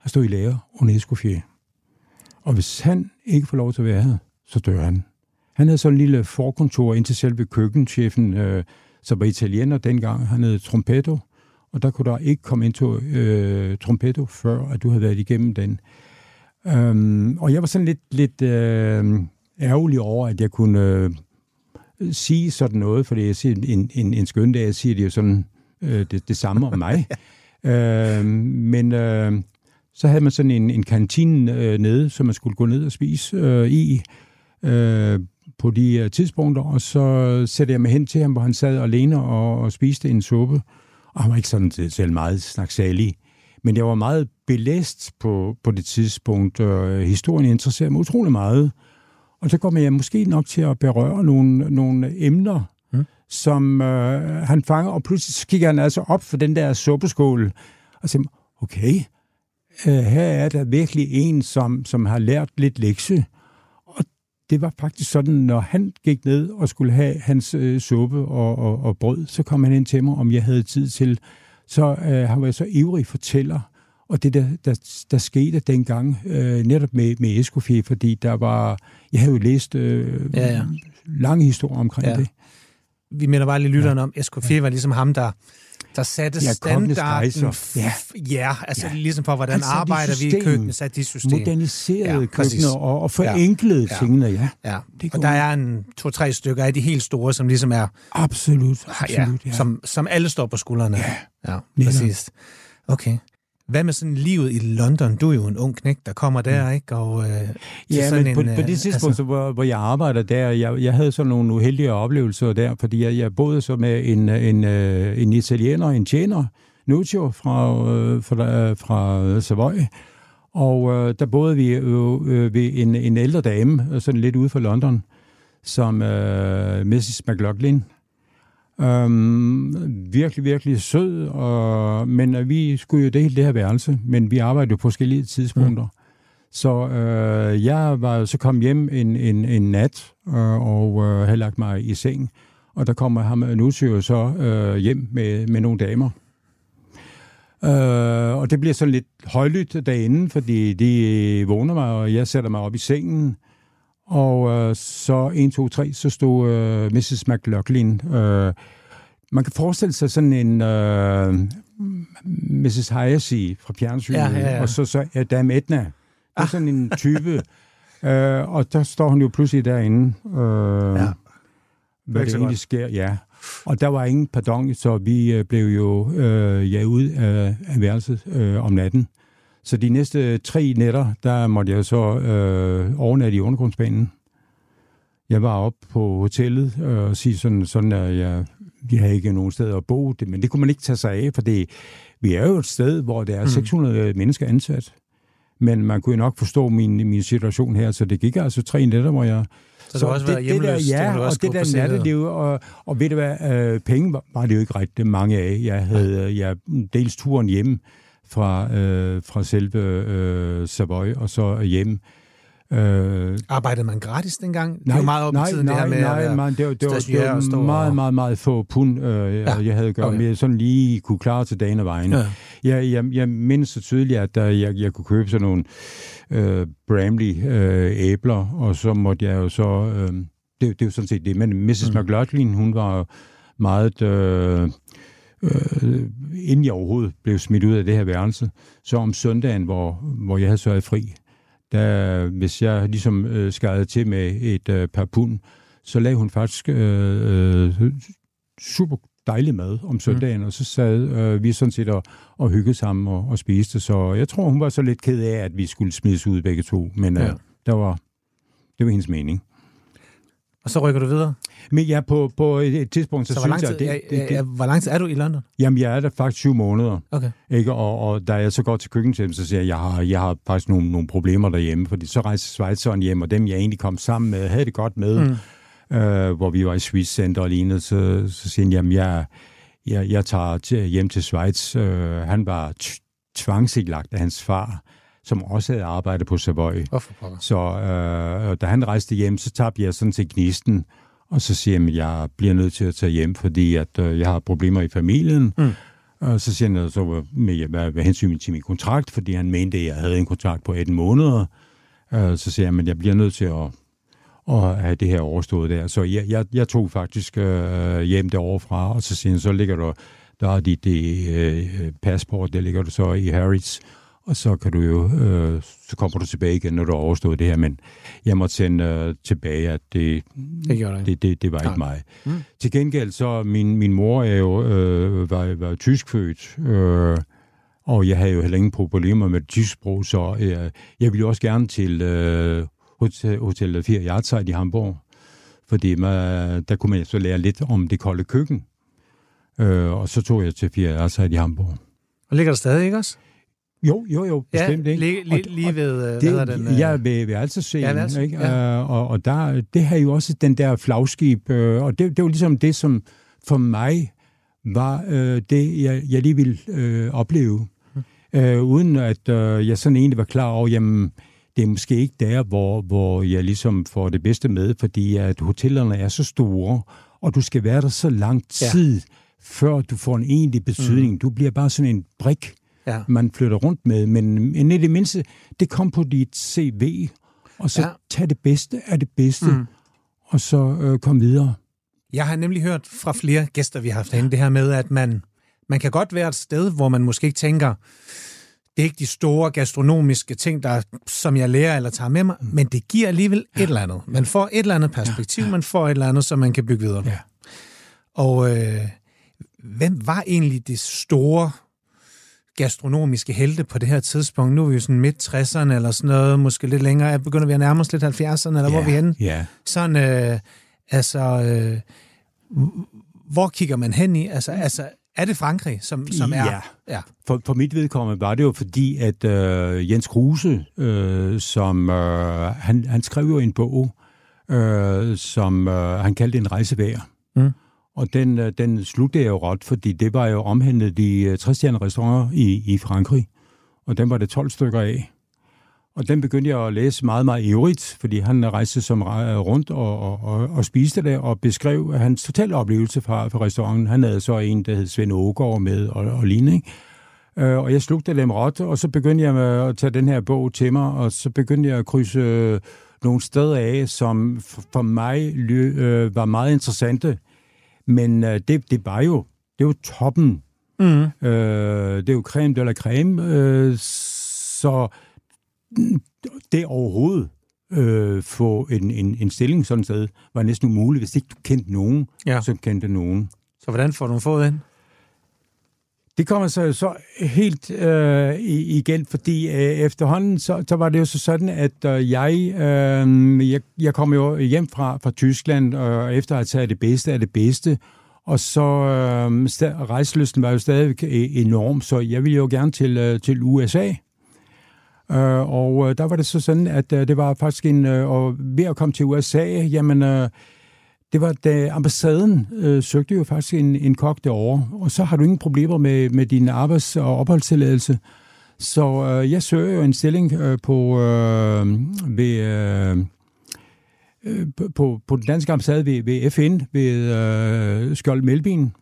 har stået i lære UNESCO-fjerde. Og hvis han ikke får lov til at være her, så dør han. Han havde sådan en lille forkontor ind til selve køkkenchefen, øh, som var italiener dengang. Han hed Trompetto, og der kunne der ikke komme ind til øh, Trompetto, før at du havde været igennem den. Øhm, og jeg var sådan lidt, lidt øh, ærgerlig over, at jeg kunne øh, sige sådan noget, fordi jeg siger, en, en, en skøn dag, jeg siger det jo sådan øh, det, det samme om mig. øh, men øh, så havde man sådan en, en kantine øh, nede, som man skulle gå ned og spise øh, i øh, på de øh, tidspunkter, og så sætter jeg mig hen til ham, hvor han sad alene og, og spiste en suppe. Og han var ikke sådan selv meget snaksalig. Men jeg var meget belæst på, på det tidspunkt. Øh, historien interesserer mig utrolig meget. Og så kommer jeg måske nok til at berøre nogle, nogle emner, Mm. som øh, han fanger, og pludselig så kigger han altså op for den der suppeskål, og siger, okay, øh, her er der virkelig en, som, som har lært lidt lektie. Det var faktisk sådan, når han gik ned og skulle have hans øh, suppe og, og, og brød, så kom han ind til mig, om jeg havde tid til. Så øh, han var så ivrig fortæller, og det der, der, der skete dengang, øh, netop med, med Escoffier, fordi der var, jeg havde jo læst øh, Ja, ja. lange historier omkring Ja. ja. det. Vi minder bare lige lytteren om, Escoffier var ligesom ham, der, der satte Ja, standarden. Ja. ja, altså Ja. ligesom for, hvordan satte arbejder vi i system. køkkenet, satte de system. Moderniserede Ja, ja, køkkener og, og forenklede Ja. ja. tingene, ja. Ja, Det og der er en to-tre stykker af de helt store, som ligesom er, Absolut, ja, absolut, ja. Som, som alle står på skuldrene. Ja. ja præcis. Okay. Hvad med sådan livet i London? Du er jo en ung knæk, der kommer der, ikke? Og, øh, Ja, sådan men på, en, på øh, det tidspunkt, altså... hvor, hvor jeg arbejder der, jeg, jeg havde sådan nogle uheldige oplevelser der, fordi jeg, jeg boede så med en, en, øh, en italiener, en tjener, Nuccio fra, øh, fra, fra Savoy, og øh, der boede vi jo øh, ved en, en ældre dame, øh, sådan lidt ude for London, som øh, Mrs. McLaughlin. Øhm, virkelig, virkelig sød, og, men øh, vi skulle jo dele det her værelse, men vi arbejdede jo på forskellige tidspunkter. Mm. Så øh, jeg var så kom hjem en, en, en nat øh, og øh, havde lagt mig i seng, og der kommer ham Nuccio så øh, hjem med, med nogle damer. Øh, og det bliver sådan lidt højlydt derinde, fordi de vågner mig, og jeg sætter mig op i sengen. Og øh, så 1, 2, 3, så stod øh, Mrs. McLaughlin. Øh, man kan forestille sig sådan en øh, Mrs. Hayesi fra fjernsynet, Ja, ja, ja. og så, så ja, Dame Edna. Det er sådan en type. øh, og der står hun jo pludselig derinde. Øh, Ja. hvad så egentlig sker, ja. Og der var ingen pardon, så vi øh, blev jo øh, jaget ud af, af værelset øh, om natten. Så de næste tre nætter, der måtte jeg så øh, overnatte i undergrundsbanen. Jeg var oppe på hotellet øh, og sige sådan, sådan at jeg, vi har ikke nogen sted at bo, det, men det kunne man ikke tage sig af, for det, vi er jo et sted, hvor der er 600 mennesker ansat. Men man kunne jo nok forstå min, min situation her, så det gik altså tre nætter, hvor jeg... Så du har også været det, hjemløs, Det det der, ja, du også og det der natteliv, og, og ved du hvad, øh, penge var, var det jo ikke rigtig mange af. Jeg havde jeg dels turen hjem fra, øh, fra selve øh, Savoy, og så hjem. Øh, Arbejdede man gratis dengang? det var meget op nej, tiden, nej, det her med nej, at man, det var, det var, det var og- meget, meget, meget få pund, øh, Ja, jeg havde gjort, okay. med sådan lige kunne klare til dagen og vejen. Ja. Jeg, jeg, jeg mindes så tydeligt, at der, jeg, jeg kunne købe sådan nogle øh, Bramley øh, æbler, og så måtte jeg jo så... Øh, det, det er jo sådan set det. Men Mrs. Mm. McLaughlin, hun var meget... Øh, øh, inden jeg overhovedet blev smidt ud af det her værelse, så om søndagen, hvor, hvor jeg havde sørget fri, der, hvis jeg ligesom øh, skadede til med et øh, par pund, så lavede hun faktisk øh, øh, super dejlig mad om søndagen, mm. og så sad øh, vi sådan set og, og hyggede sammen og, og spiste. Så jeg tror, hun var så lidt ked af, at vi skulle smides ud begge to, men øh, Ja. der var, det var hendes mening. Og så rykker du videre. Men ja, på, på et, tidspunkt, så, Så, synes tid, jeg, det, det, det, hvor lang tid er du i London? jamen jeg er der faktisk syv måneder. Okay. Ikke? Og, og da jeg så går til køkkenet, så siger jeg, at jeg har, jeg har faktisk nogle, nogle problemer derhjemme, fordi så rejser Schweizeren hjem, og dem jeg egentlig kom sammen med, havde det godt med, mm. øh, hvor vi var i Swiss Center og lignende, så, så siger han, jamen jeg, jeg, jeg tager til, hjem til Schweiz. Øh, han var tvangsindlagt af hans far, som også havde arbejdet på Savoy. Pokker? Så øh, da han rejste hjem, så tabte jeg sådan til gnisten, og så siger jeg, at jeg bliver nødt til at tage hjem, fordi at, øh, jeg har problemer i familien. Mm. Og så siger han så med, med, med hensyn til min kontrakt, fordi han mente, at jeg havde en kontrakt på 18 måneder. Øh, så siger jeg, at jeg bliver nødt til at, at have det her overstået der. Så jeg, jeg, jeg tog faktisk øh, hjem derovre fra, og så siger han, så ligger der, der er dit det, øh, passport, der ligger du så i Harrods, og så kan du jo, øh, så kommer du tilbage igen, når du har overstået det her, men jeg måtte sende øh, tilbage, at det, Det ikke. det, det, det var ikke mig. Mm. Til gengæld så, min, min mor er jo, øh, var, var tyskfødt, øh, og jeg havde jo heller ingen problemer med det tysk sprog, så øh, jeg ville jo også gerne til øh, Hotel, Hotel 4 Jartzeit i Hamburg, fordi man, der kunne man så lære lidt om det kolde køkken. Øh, og så tog jeg til 4 Jartzeit i Hamburg. Og ligger der stadig, ikke også? Jo, jo, jo, bestemt ikke. lige, lige, lige ved, øh, hvad Det, hedder den? øh, jeg er ved, ved Alserscenen, Ja, ved Alser- ikke? ja. Øh, og, og der, det har jo også den der flagskib, øh, og det, det var ligesom det, som for mig var øh, det, jeg, jeg lige ville øh, opleve. Øh, uden at øh, jeg sådan egentlig var klar over, jamen, det er måske ikke der, hvor, hvor jeg ligesom får det bedste med, fordi at hotellerne er så store, og du skal være der så lang Ja. tid, før du får en egentlig betydning. Mm. Du bliver bare sådan en brik, Ja. man flytter rundt med, men, men i det mindste, det kom på dit CV, og så Ja. ja. tag det bedste af det bedste, mm. og så øh, kom videre. Jeg har nemlig hørt fra flere gæster, vi har haft herinde, det her med, at man, man kan godt være et sted, hvor man måske ikke tænker, det er ikke de store gastronomiske ting, der, som jeg lærer eller tager med mig, men det giver alligevel et eller andet. Man får et eller andet perspektiv, man får et eller andet, som man kan bygge videre på. Ja. Og øh, hvem var egentlig det store gastronomiske helte på det her tidspunkt? Nu er vi jo sådan midt 60'erne eller sådan noget, måske lidt længere. Begynder vi at nærme os lidt 70'erne, eller hvor er vi henne? Ja. sådan, øh, altså, øh, hvor kigger man hen i? Altså, altså er det Frankrig, som, som er... Ja. ja. For, for mit vedkommende var det jo fordi, at øh, Jens Kruse, øh, som øh, han, han skrev jo en bog, øh, som øh, han kaldte en rejsevær. Mm. Og den, øh, den sluttede jeg jo ret, fordi det var jo omhandlet de øh, 60 restauranter i, i Frankrig. Og den var det 12 stykker af. Og den begyndte jeg at læse meget, meget ivrigt, fordi han rejste som øh, rundt og, og, og, og spiste det, og beskrev hans totale oplevelse fra, fra restauranten. Han havde så en, der hed Svend Ågaard med, og, og lignende. Ikke? Og jeg slugte dem råt, og så begyndte jeg at tage den her bog til mig, og så begyndte jeg at krydse nogle steder af, som for mig var meget interessante. Men øh, det, det var jo det var toppen. Mm. Øh, det er jo creme de la creme. Øh, så det overhovedet øh, få en, en, en stilling sådan sted, var næsten umuligt, hvis ikke du kendte nogen, ja. som kendte nogen. Så hvordan får du fået ind? Det kommer så, så helt øh, igen, fordi øh, efterhånden, så, så var det jo så sådan, at øh, jeg, øh, jeg, jeg kom jo hjem fra, fra Tyskland, øh, og efter at have taget det bedste af det bedste, og så øh, rejseløsten var jo stadig øh, enorm, så jeg ville jo gerne til, øh, til USA. Øh, og øh, der var det så sådan, at øh, det var faktisk en, øh, og ved at komme til USA, jamen, øh, det var, da ambassaden øh, søgte jo faktisk en, en kok derovre, og så har du ingen problemer med, med din arbejds- og opholdstilladelse. Så øh, jeg søger jo en stilling øh, på, øh, ved, øh, øh på, på den danske ambassade ved, ved FN, ved øh, Skjold Melbin.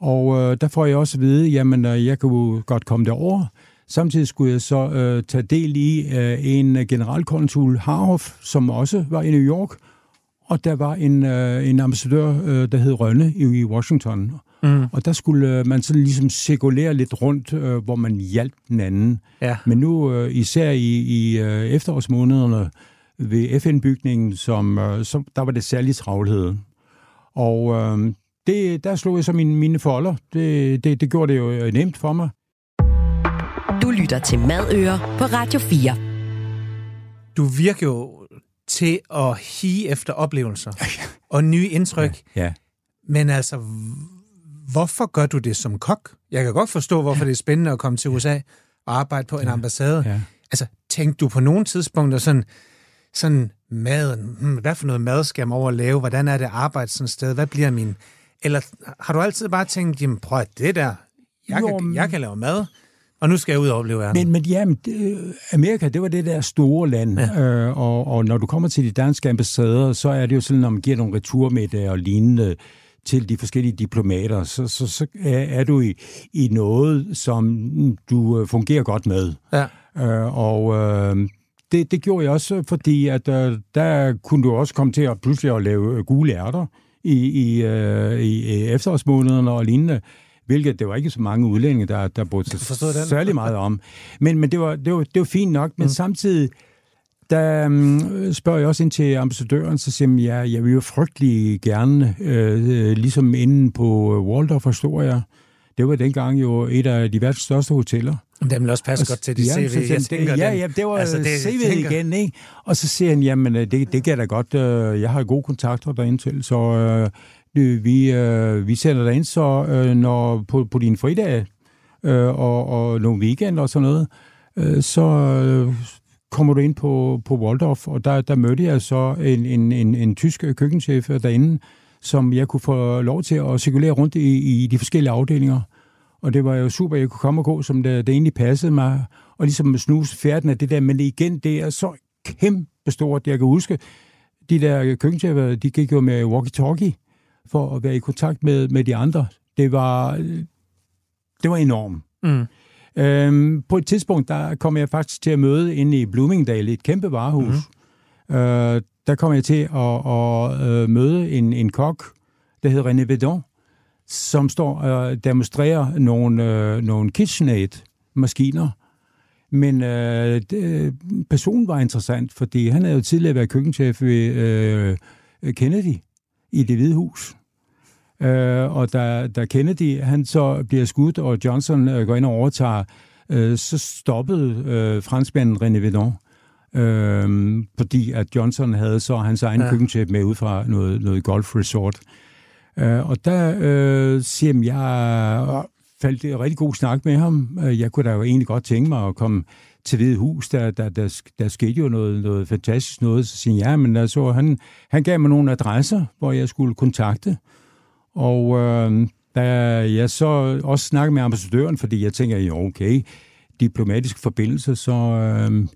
Og øh, der får jeg også at vide, jamen øh, jeg kunne godt komme derover. Samtidig skulle jeg så øh, tage del i øh, en generalkonsul, Harhoff, som også var i New York, og der var en, øh, en ambassadør, øh, der hed Rønne i, i Washington. Mm. Og der skulle øh, man sådan ligesom cirkulere lidt rundt, øh, hvor man hjalp den anden. Ja. Men nu, øh, især i, i øh, efterårsmånederne ved FN-bygningen, som, øh, som, der var det særlig travlhed. Og øh, det, der slog jeg så mine, mine folder. Det, det, det gjorde det jo nemt for mig. Du lytter til Madøer på Radio 4. Du virker jo til at hige efter oplevelser og nye indtryk. Ja, ja. Men altså, hvorfor gør du det som kok? Jeg kan godt forstå, hvorfor ja. det er spændende at komme til USA og arbejde på en ja. ambassade. Ja. Altså, tænkte du på nogle tidspunkter sådan, sådan maden, hmm, hvad for noget mad skal jeg over at lave? Hvordan er det at arbejde sådan et sted? Hvad bliver min... Eller har du altid bare tænkt, jamen prøv det der, jeg, jo, kan, jeg kan lave mad, og nu skal jeg ud og opleve verden. Men, men ja, Amerika, det var det der store land, ja. øh, og, og når du kommer til de danske ambassader, så er det jo sådan, når man giver nogle returmiddag og lignende til de forskellige diplomater, så, så, så er, du i, i noget, som du øh, fungerer godt med. Ja. Øh, og øh, det, det gjorde jeg også, fordi at øh, der kunne du også komme til at pludselig at lave gule ærter i, i, øh, i efterårsmånederne og lignende hvilket det var ikke så mange udlændinge, der, der brugte sig særlig meget om. Men, men det, var, det, var, det var fint nok, men mm. samtidig der um, spørger jeg også ind til ambassadøren, så siger jeg, ja, jeg vil jo frygtelig gerne, øh, ligesom inden på Waldorf Astoria, det var dengang jo et af de verdens største hoteller. Den vil også passe godt til de ja, CV. Jeg tænker, ja, ja, det var altså, det, CV tænker... igen, ikke? Og så siger han, jamen, det, det kan da godt, øh, jeg har gode kontakter derinde til, så øh, vi, øh, vi sender dig ind så, øh, når, på, på din fridage øh, og, og nogle weekend og sådan noget, øh, så øh, kommer du ind på, på Waldorf, og der, der mødte jeg så en, en, en, en tysk køkkenchef derinde, som jeg kunne få lov til at cirkulere rundt i, i de forskellige afdelinger. Og det var jo super, at jeg kunne komme og gå, som det, det egentlig passede mig, og ligesom snuse færden af det der, men igen, det er så kæmpe stort, jeg kan huske, de der køkkenchefer, de gik jo med walkie-talkie, for at være i kontakt med, med de andre. Det var, det var enormt. Mm. Øhm, på et tidspunkt, der kom jeg faktisk til at møde inde i Bloomingdale, et kæmpe varehus. Mm. Øh, der kom jeg til at, at, at øh, møde en, en kok, der hedder René Vedon, som står og demonstrerer nogle, øh, nogle KitchenAid-maskiner. Men øh, det, personen var interessant, fordi han havde jo tidligere været køkkenchef ved øh, Kennedy i det hvide hus. Øh, og da, da Kennedy han så bliver skudt, og Johnson øh, går ind og overtager, øh, så stoppede øh, franskmanden René Vedon. Øh, fordi at Johnson havde så hans egen ja. køkkenchef med ud fra noget, noget golf resort. Øh, og der øh, siger jeg, jeg faldt en rigtig god snak med ham. Øh, jeg kunne da jo egentlig godt tænke mig at komme til Hvide Hus, der, der, der, der skete jo noget, noget fantastisk noget. Så siger jeg, ja, men altså, han, han gav mig nogle adresser, hvor jeg skulle kontakte. Og øh, da jeg så også snakkede med ambassadøren, fordi jeg tænker, jo okay, diplomatiske forbindelser, så øh,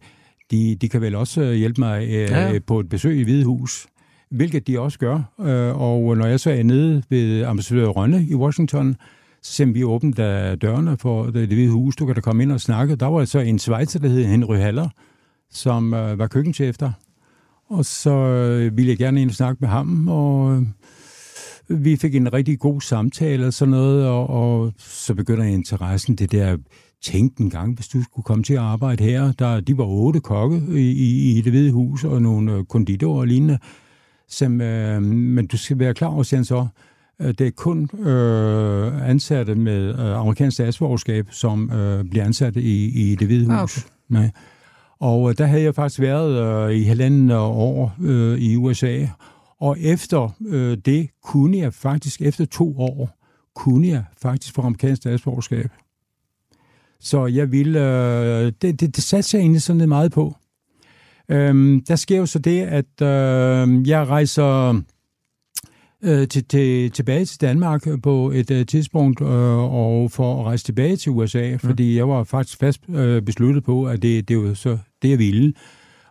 de, de kan vel også hjælpe mig øh, ja. på et besøg i Hvide Hus, hvilket de også gør. Øh, og når jeg så er nede ved ambassadør Rønne i Washington, Så simpelthen vi åbnede dørene for det, det hvide hus, du kan da komme ind og snakke. Der var så en svejser, der hed Henry Haller, som øh, var køkkenchef der. Og så øh, ville jeg gerne ind og snakke med ham, og øh, vi fik en rigtig god samtale og sådan noget, og, og så begynder interessen, det der tænk en gang, hvis du skulle komme til at arbejde her. Der, de var otte kokke i, i, i det hvide hus, og nogle øh, konditorer og lignende. Som, øh, men du skal være klar over, siger han så, det er kun øh, ansatte med øh, amerikansk statsborgerskab, som øh, bliver ansat i, i det hvide ah, hus. Okay. Nej. Og øh, der havde jeg faktisk været øh, i halvanden år øh, i USA, og efter øh, det kunne jeg faktisk, efter to år, kunne jeg faktisk få amerikansk statsborgerskab. Så jeg ville, øh, det, det, det satte jeg egentlig sådan lidt meget på. Øhm, der sker jo så det, at øh, jeg rejser øh, til, til, tilbage til Danmark på et øh, tidspunkt, øh, og for at rejse tilbage til USA, mm. fordi jeg var faktisk fast øh, besluttet på, at det, det var så det, jeg ville.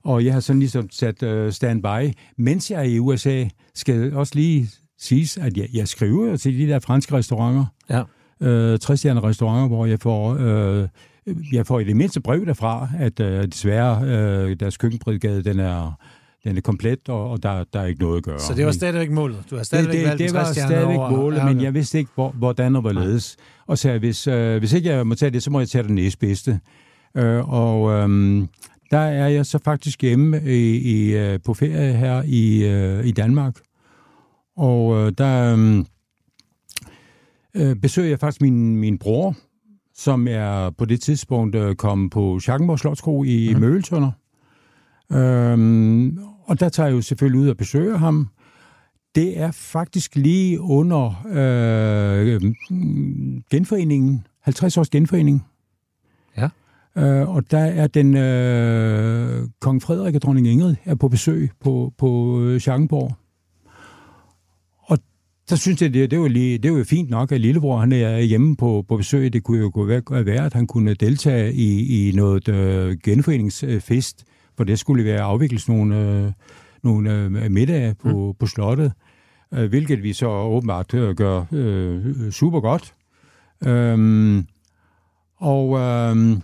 Og jeg har sådan ligesom sat øh, standby. Mens jeg er i USA, skal også lige siges, at jeg, jeg skriver til de der franske restauranter. Ja. Øh, restauranter, hvor jeg får... Øh, jeg får i det mindste brev derfra, at øh, desværre øh, deres køkkenbrigade, den er den er komplet, og, og der, der er ikke noget at gøre. Så det var stadigvæk målet? Du har stadigvæk det, det, valgt det var stadigvæk over, målet, ja, men jeg vidste ikke, hvor, hvordan og hvorledes. Og så hvis, øh, hvis ikke jeg må tage det, så må jeg tage det næstbedste. Øh, og øh, der er jeg så faktisk hjemme i, i, øh, på ferie her i, øh, i Danmark. Og øh, der øh, øh, besøger jeg faktisk min, min bror, som er på det tidspunkt øh, kommet på Schackenborg Slotskro i mm. Møgeltønder. Øhm, og der tager jeg jo selvfølgelig ud og besøger ham. Det er faktisk lige under øh, genforeningen, 50 års genforening. Ja. Øh, og der er den øh, kong Frederik og dronning Ingrid er på besøg på, på Schackenborg. Og der synes jeg, det, det, var lige, det var jo fint nok, at lillebror han er hjemme på, på besøg. Det kunne jo være, at han kunne deltage i, i noget øh, genforeningsfest for det skulle være afvikles nogle, øh, nogle øh, middage på, mm. på slottet, øh, hvilket vi så åbenbart øh, gør øh, super godt. Øhm, og øh,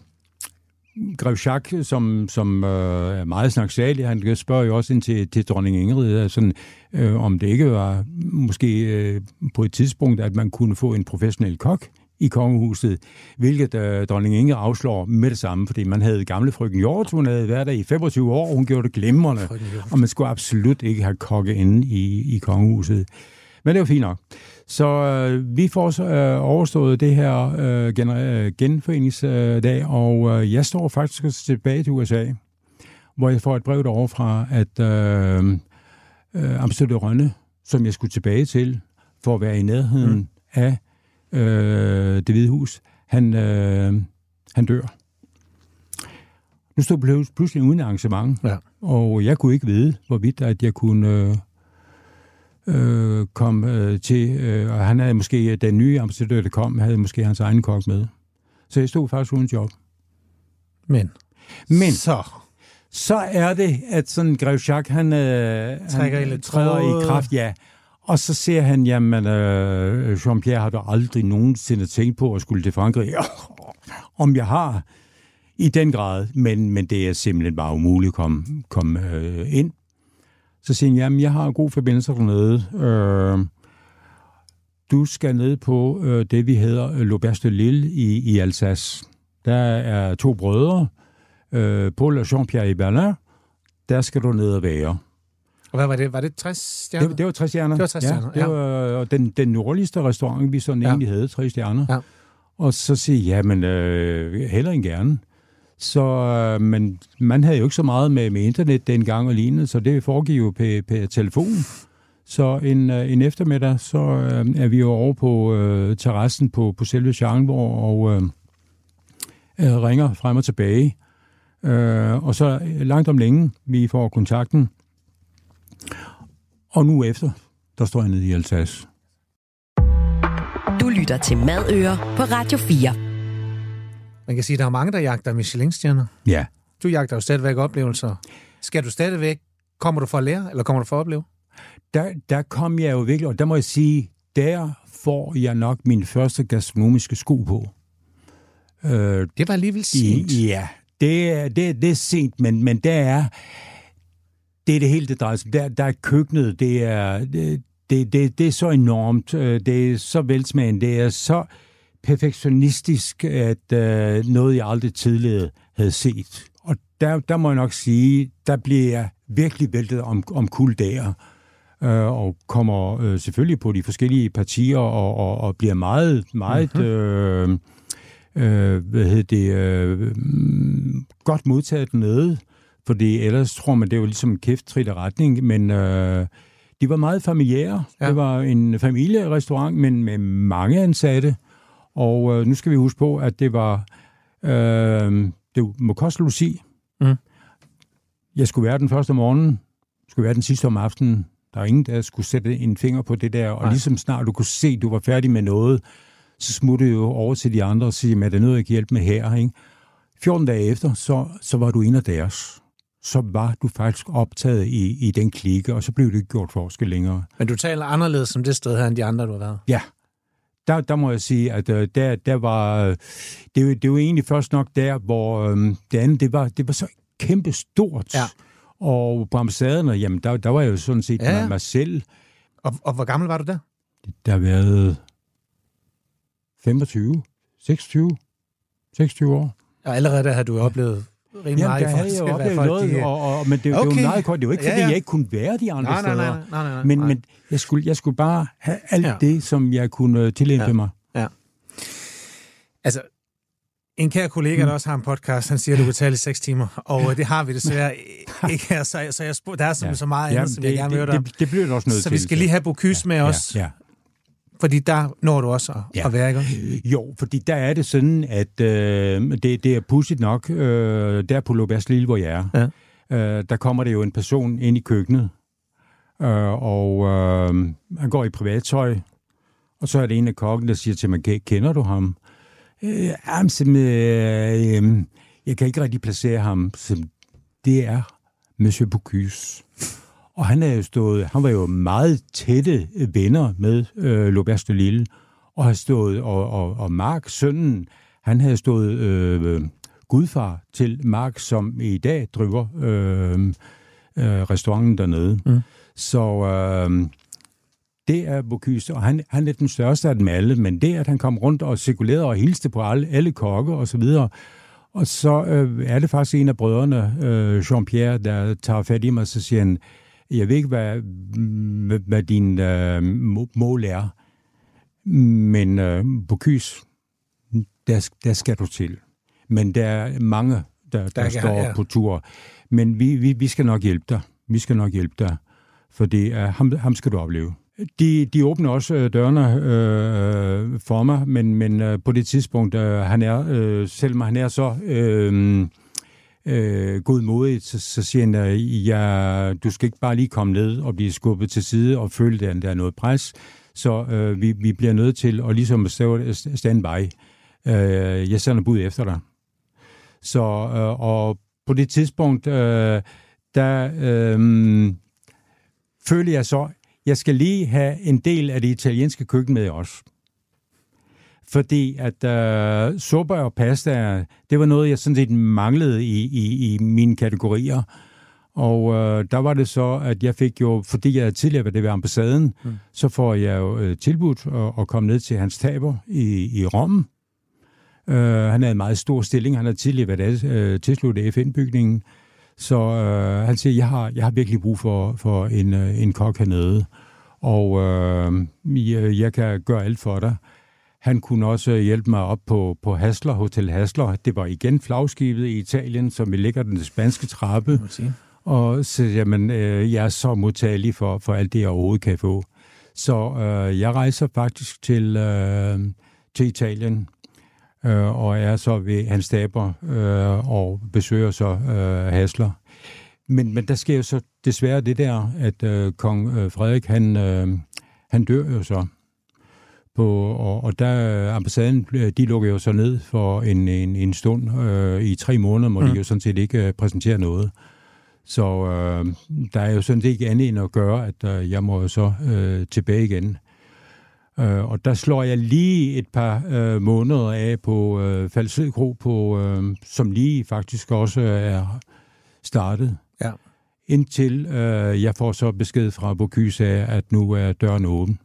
Grev Jacques, som, som øh, er meget snaksalig, han spørger jo også ind til, til dronning Ingrid, sådan, øh, om det ikke var måske øh, på et tidspunkt, at man kunne få en professionel kok i kongehuset, hvilket øh, dronning Inge afslår med det samme, fordi man havde gamle frøken Hjort, hun havde været der i 25 år, hun gjorde det glimrende, og man skulle absolut ikke have kokke inde i, i kongehuset. Men det var fint nok. Så øh, vi får så øh, overstået det her øh, gen, øh, genforeningsdag, og øh, jeg står faktisk tilbage til USA, hvor jeg får et brev derovre fra, at øh, øh, Amsterdam Rønne, som jeg skulle tilbage til, for at være i nærheden mm. af øh, det hvide hus, han, øh, han dør. Nu stod jeg pludselig uden arrangement, ja. og jeg kunne ikke vide, hvorvidt at jeg kunne øh, øh, komme øh, til, øh, og han havde måske, den nye ambassadør, der kom, havde måske hans egen kok med. Så jeg stod faktisk uden job. Men? Men så, så er det, at sådan Grev Jacques, han, øh, han træder i kraft, ja. Og så ser han, jamen, øh, Jean-Pierre har du aldrig nogensinde tænkt på at skulle til Frankrig. Om jeg har i den grad, men, men det er simpelthen bare umuligt at komme, komme øh, ind. Så siger han, jamen, jeg har god forbindelse dernede. Øh, du skal ned på øh, det, vi hedder L'Auberge de Lille i, i Alsace. Der er to brødre, øh, Paul og Jean-Pierre i Berlin. Der skal du ned og være. Og hvad var det? Var det 60 stjerner? Det, det var 60 stjerner. Det var 60 ja, stjerner, det var den, den nordligste restaurant, vi sådan ja. egentlig havde, 3 stjerner. Ja. Og så siger jeg, men øh, heller end gerne. Så, øh, men man havde jo ikke så meget med, med internet dengang og lignende, så det foregik jo på, på telefon. Så en, øh, en eftermiddag, så øh, er vi jo over på øh, terrassen på, på selve Schangenborg og øh, øh, ringer frem og tilbage. Øh, og så langt om længe, vi får kontakten, og nu efter, der står jeg nede i Alsace. Du lytter til Madøer på Radio 4. Man kan sige, at der er mange, der jagter Michelin-stjerner. Ja. Du jagter jo stadigvæk oplevelser. Skal du stadigvæk, kommer du for at lære, eller kommer du for at opleve? Der, der kom jeg jo virkelig, og der må jeg sige, der får jeg nok min første gastronomiske sko på. Øh, det var alligevel sent. I, ja, det er, det, det er sent, men, men der er det er det hele, det drejer sig der, der er køkkenet, det er, det, det, det, det er så enormt, øh, det er så velsmagende, det er så perfektionistisk, at øh, noget, jeg aldrig tidligere havde set. Og der, der må jeg nok sige, der bliver jeg virkelig væltet om, om kul der, øh, og kommer øh, selvfølgelig på de forskellige partier, og, og, og bliver meget, meget... Mm-hmm. Øh, øh, hvad hedder det, øh, godt modtaget nede, fordi ellers tror man, det var ligesom en kæft retning, men øh, de var meget familiære. Ja. Det var en familierestaurant, men med mange ansatte, og øh, nu skal vi huske på, at det var, øh, det må koste logi. Mm. Jeg skulle være den første morgen, skulle være den sidste om aftenen. Der er ingen, der skulle sætte en finger på det der, og Nej. ligesom snart du kunne se, at du var færdig med noget, så smuttede jo over til de andre og sige, at det er noget, jeg kan hjælpe med her. Ikke? 14 dage efter, så, så var du en af deres. Så var du faktisk optaget i, i den klikke, og så blev det ikke gjort forskel længere. Men du taler anderledes som det sted her, end de andre, du har været? Ja. Der, der må jeg sige, at uh, der, der var... Uh, det, det var egentlig først nok der, hvor um, det andet, det var, det var så kæmpe stort. Ja. Og på ambassaderne, jamen, der, der var jeg jo sådan set ja. mig selv. Og, og hvor gammel var du der? Der har været 25, 26, 26 år. Og allerede der har du oplevet rimelig. Jamen, der havde jeg jo oplevet noget, de... og, og, men det, okay. det var meget kort. Det var ikke, fordi ja, ja. jeg ikke kunne være de andre nej, steder. Nej, nej, nej, nej, men, nej. men jeg, skulle, jeg skulle bare have alt ja. det, som jeg kunne tilæmpe ja. mig. Ja. Altså, en kær kollega, der også har en podcast, han siger, at du kan tale i seks timer, og det har vi desværre ikke her, så, så jeg spurgte, der er ja. så meget andet, som det, jeg gerne vil høre dig det, det bliver også nødt Så vi skal lige have Bocuse ja, med os. Ja, ja. Fordi der når du også at, ja. at være, ikke? Jo, fordi der er det sådan, at øh, det, det er pudsigt nok, øh, der på Lobærs Lille, hvor jeg er, ja. øh, der kommer der jo en person ind i køkkenet, øh, og øh, han går i privattøj, og så er det en af kokken, der siger til mig, kender du ham? Øh, jamen, øh, jeg kan ikke rigtig placere ham. Så det er Monsieur Bocuse. Og han, er jo stået, han var jo meget tætte venner med øh, Lobert de Lille, og har stået, og, og, og Mark, sønnen, han havde stået øh, gudfar til Mark, som i dag driver øh, øh, restauranten dernede. Mm. Så øh, det er Bocuse, og han, han er den største af dem alle, men det, at han kom rundt og cirkulerede og hilste på alle, alle kokke og så videre, og så øh, er det faktisk en af brødrene, øh, Jean-Pierre, der tager fat i mig, og så siger han, jeg ved ikke, hvad, hvad din øh, mål er, men øh, på kys, der, der skal du til. Men der er mange, der, der, der står ja. på tur. Men vi, vi, vi skal nok hjælpe dig. Vi skal nok hjælpe dig, for det er, ham, ham skal du opleve. De, de åbner også øh, dørene øh, for mig, men, men øh, på det tidspunkt, øh, han er, øh, selvom han er så øh, øh, godmodigt, så, så siger han, at ja, du skal ikke bare lige komme ned og blive skubbet til side og føle, at der er noget pres. Så øh, vi, vi bliver nødt til at ligesom stand by. Øh, jeg sender bud efter dig. Så, øh, og på det tidspunkt, øh, der øh, føler jeg så, jeg skal lige have en del af det italienske køkken med os fordi at øh, suppe og pasta, det var noget, jeg sådan set manglede i, i, i mine kategorier. Og øh, der var det så, at jeg fik jo, fordi jeg tidligere var det ved ambassaden, mm. så får jeg jo øh, tilbudt at, at komme ned til hans taber i, i Rom. Øh, han havde en meget stor stilling. Han har tidligere været øh, tilsluttet FN-bygningen. Så øh, han siger, jeg har, jeg har virkelig brug for, for en, øh, en kok hernede. Og øh, jeg, jeg kan gøre alt for dig. Han kunne også hjælpe mig op på, på Hasler, Hotel Hasler. Det var igen flagskibet i Italien, som vi ligger den spanske trappe. Og så, jamen, øh, jeg er så modtagelig for, for alt det, jeg overhovedet kan få. Så øh, jeg rejser faktisk til, øh, til Italien, øh, og er så ved hans staber øh, og besøger så øh, Hasler. Men, men der sker jo så desværre det der, at øh, kong øh, Frederik, han, øh, han dør jo så på, og, og der ambassaden, de lukker jo så ned for en, en, en stund. Øh, I tre måneder må mm. de jo sådan set ikke øh, præsentere noget. Så øh, der er jo sådan set ikke andet end at gøre, at øh, jeg må så øh, tilbage igen. Øh, og der slår jeg lige et par øh, måneder af på øh, Falsø Kro, på, øh, som lige faktisk også er startet. Ja. Indtil øh, jeg får så besked fra Bocuse af, at nu er døren åben.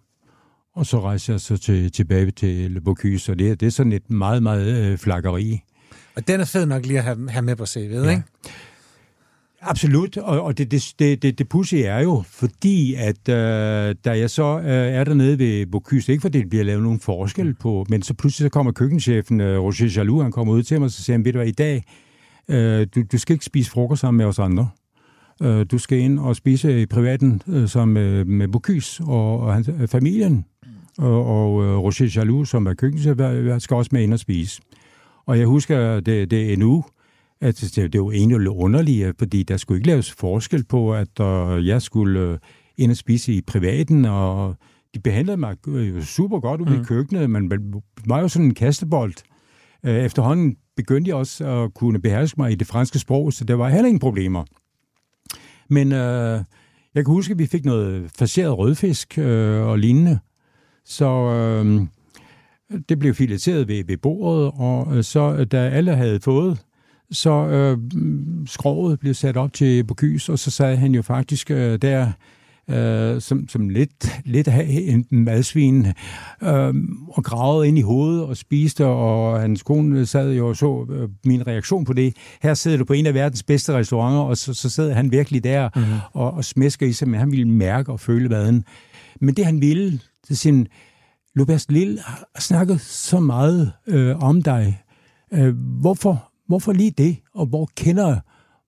Og så rejser jeg så til, tilbage til Bocuse, og det, det er sådan et meget, meget øh, flakkeri. Og den er fed nok lige at have, have med på CV'et, ja. ikke? Absolut, og, og det, det, det, det, det pussy er jo, fordi at øh, da jeg så øh, er dernede ved Bocuse, ikke fordi det bliver lavet nogen forskel på, men så pludselig så kommer køkkenchefen, øh, Roger Jaloux, han kommer ud til mig, og så siger han, ved du hvad, i dag, øh, du, du skal ikke spise frokost sammen med os andre. Øh, du skal ind og spise i privaten øh, som øh, med Bocuse og, og hans, øh, familien, og, og øh, Roger Jaloux, som er køkkenchef, skal også med ind og spise. Og jeg husker, det, det en uge, at det, det jo egentlig underligt, fordi der skulle ikke laves forskel på, at uh, jeg skulle uh, ind og spise i privaten, og de behandlede mig super godt ude mm. i køkkenet, men var jo sådan en kastebold. Efterhånden begyndte jeg også at kunne beherske mig i det franske sprog, så der var heller ingen problemer. Men uh, jeg kan huske, at vi fik noget faseret rødfisk uh, og lignende, så... Uh, det blev fileteret ved, ved bordet, og så da alle havde fået så øh, skroget blev sat op til Bocuse, og så sad han jo faktisk øh, der øh, som, som lidt, lidt en madsvin øh, og gravede ind i hovedet og spiste, og hans kone sad jo og så øh, min reaktion på det. Her sidder du på en af verdens bedste restauranter, og så, så sidder han virkelig der mm-hmm. og, og smæsker i sig, men han ville mærke og føle maden. Men det han ville, det sin Lubers Lille har snakket så meget øh, om dig. Øh, hvorfor hvorfor lige det? Og hvor kender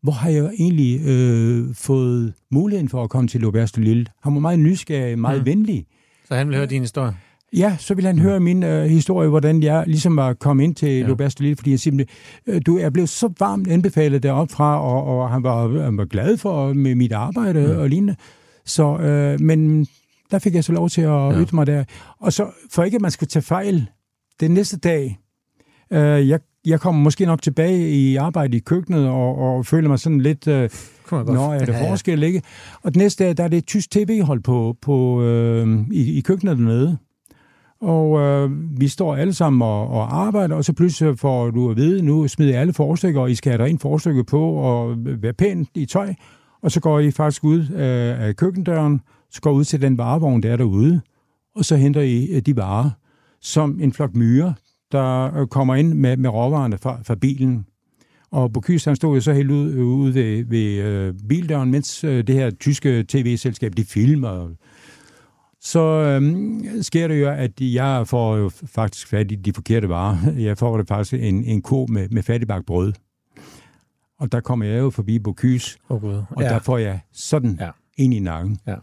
hvor har jeg egentlig øh, fået muligheden for at komme til L'Auberge Lille? Han var meget nysgerrig, meget mm. venlig. Så han vil høre din historie? Ja, så vil han mm. høre min øh, historie, hvordan jeg ligesom var kommet ind til ja. L'Auberge Lille, fordi jeg simpelthen, øh, du er blevet så varmt anbefalet deroppe fra, og, og han, var, han var glad for med mit arbejde mm. og lignende. Så, øh, men der fik jeg så lov til at ja. ytre mig der. Og så, for ikke at man skulle tage fejl, den næste dag, øh, jeg jeg kommer måske nok tilbage i arbejde i køkkenet og, og føler mig sådan lidt... Øh, Nå, er det ja, forskel, ikke? Og den næste dag, der er det et tysk tv-hold på, på, øh, i, i køkkenet dernede. Og øh, vi står alle sammen og, og arbejder, og så pludselig får du at vide, nu smider alle forstykker, og I skal have rent forstykke på og være pænt i tøj. Og så går I faktisk ud øh, af køkkendøren, så går ud til den varevogn, der er derude, og så henter I øh, de varer, som en flok myrer, der øh, kommer ind med, med råvarerne fra, fra bilen. Og Bocuse, han stod jo så helt ude, ude ved, ved øh, bildøren, mens øh, det her tyske tv-selskab, de filmer. Så øh, sker det jo, at jeg får jo faktisk fat i de forkerte varer. Jeg får det faktisk en, en ko med, med fattigbagt brød. Og der kommer jeg jo forbi Bocuse, oh, God. og ja. der får jeg sådan ja. ind i nakken, ja.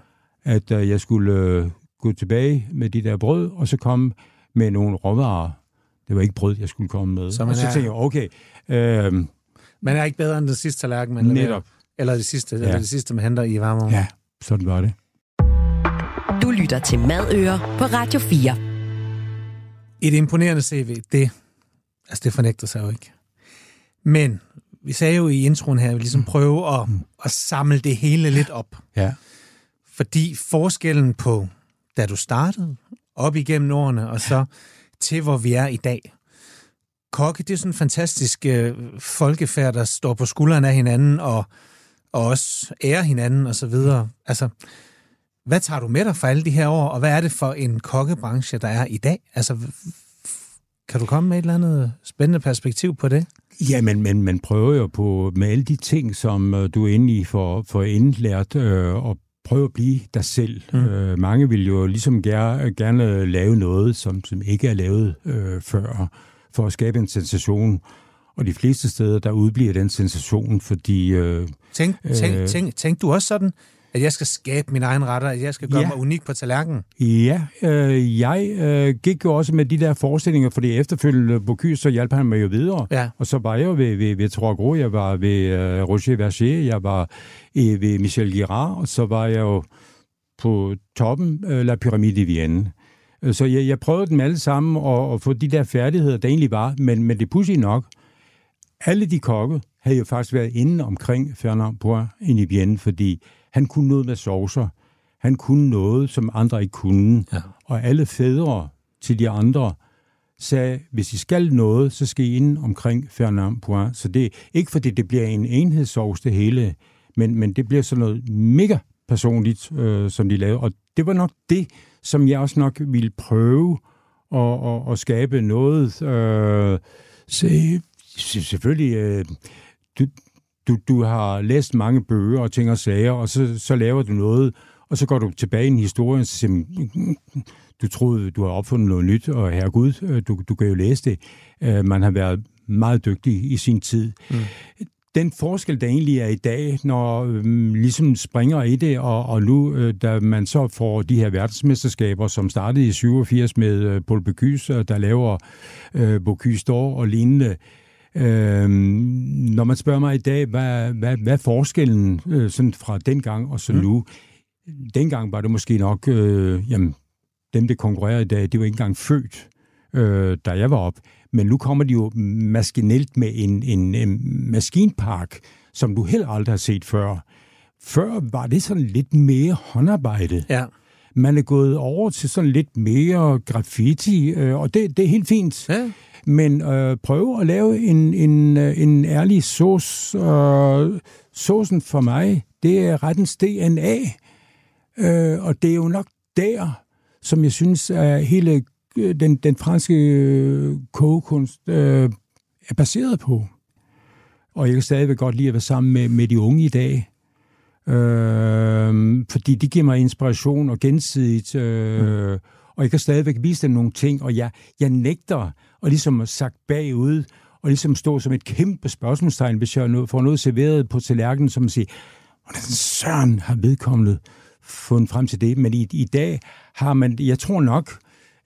At øh, jeg skulle øh, gå tilbage med de der brød, og så komme med nogle råvarer det var ikke brød, jeg skulle komme med. Så, man og så er... tænkte jeg, okay... Øh, man er ikke bedre end det sidste tallerken, man Netop. Leverer. Eller det sidste, ja. eller det sidste, man henter i varme. Ja, sådan var det. Du lytter til Madøer på Radio 4. Et imponerende CV, det, altså det fornægter sig jo ikke. Men vi sagde jo i introen her, at vi ligesom mm. prøve at, at samle det hele lidt op. Ja. Fordi forskellen på, da du startede, op igennem årene, og så til, hvor vi er i dag. Kokke, det er sådan en fantastisk øh, folkefærd, der står på skuldrene af hinanden, og, og også ærer hinanden, og så videre. Altså, hvad tager du med dig for alle de her år, og hvad er det for en kokkebranche, der er i dag? Altså, kan du komme med et eller andet spændende perspektiv på det? Ja, men, men man prøver jo på med alle de ting, som øh, du er inde i for, for indlært øh, og prøv at blive dig selv. Mm. Øh, mange vil jo ligesom gerne, gerne lave noget, som, som ikke er lavet øh, før, for at skabe en sensation. Og de fleste steder, der udbliver den sensation, fordi... Øh, tænk, tænk, øh, tænk, tænk du også sådan, at jeg skal skabe min egen retter, at jeg skal gøre ja. mig unik på tallerkenen? Ja, øh, jeg øh, gik jo også med de der forestillinger, fordi efterfølgende Bocuse, så hjalp han mig jo videre. Ja. Og så var jeg jo ved, ved, ved Trois jeg var ved øh, Roger Verger, jeg var øh, ved Michel Girard, og så var jeg jo på toppen øh, La Pyramide i Vienne. Øh, så jeg, jeg prøvede dem alle sammen og, og få de der færdigheder, der egentlig var, men, men det pudsige nok, alle de kokke havde jo faktisk været inde omkring Fernand Poir i Vienne, fordi han kunne noget med saucer. Han kunne noget, som andre ikke kunne. Ja. Og alle fædre til de andre sagde, hvis I skal noget, så skal I ind omkring Fernand Point. Så det er ikke fordi, det bliver en enhedssovs det hele, men, men det bliver sådan noget mega personligt, øh, som de lavede. Og det var nok det, som jeg også nok ville prøve at, at, at skabe noget. Øh, så, selvfølgelig, øh, du, du, du har læst mange bøger og ting og sager, og så, så laver du noget, og så går du tilbage i en historie, og siger, du troede, du har opfundet noget nyt, og herregud, øh, du, du kan jo læse det. Øh, man har været meget dygtig i sin tid. Mm. Den forskel, der egentlig er i dag, når øhm, ligesom springer i det, og, og nu, øh, da man så får de her verdensmesterskaber, som startede i 87 med øh, Paul Bocuse, der laver øh, Bocuse d'Or og lignende, Øh, når man spørger mig i dag, hvad, hvad, hvad er forskellen øh, sådan fra dengang og så mm. nu? Dengang var det måske nok, øh, jamen, dem, der konkurrerer i dag, det var ikke engang født, øh, da jeg var op. Men nu kommer de jo maskinelt med en, en, en maskinpark, som du heller aldrig har set før. Før var det sådan lidt mere håndarbejde. Ja. Man er gået over til sådan lidt mere graffiti, øh, og det, det er helt fint. Ja. Men øh, prøve at lave en, en, øh, en ærlig sauce. Øh, saucen for mig, det er rettens DNA. Øh, og det er jo nok der, som jeg synes, at hele øh, den, den franske øh, kogekunst øh, er baseret på. Og jeg kan stadigvæk godt lide at være sammen med, med de unge i dag. Øh, fordi de giver mig inspiration og gensidigt. Øh, mm. Og jeg kan stadigvæk vise dem nogle ting, og jeg, jeg nægter at ligesom sagt bagud, og ligesom stå som et kæmpe spørgsmålstegn, hvis jeg får noget serveret på tallerkenen, som siger, hvordan søren har vedkommende fundet frem til det. Men i, i dag har man, jeg tror nok,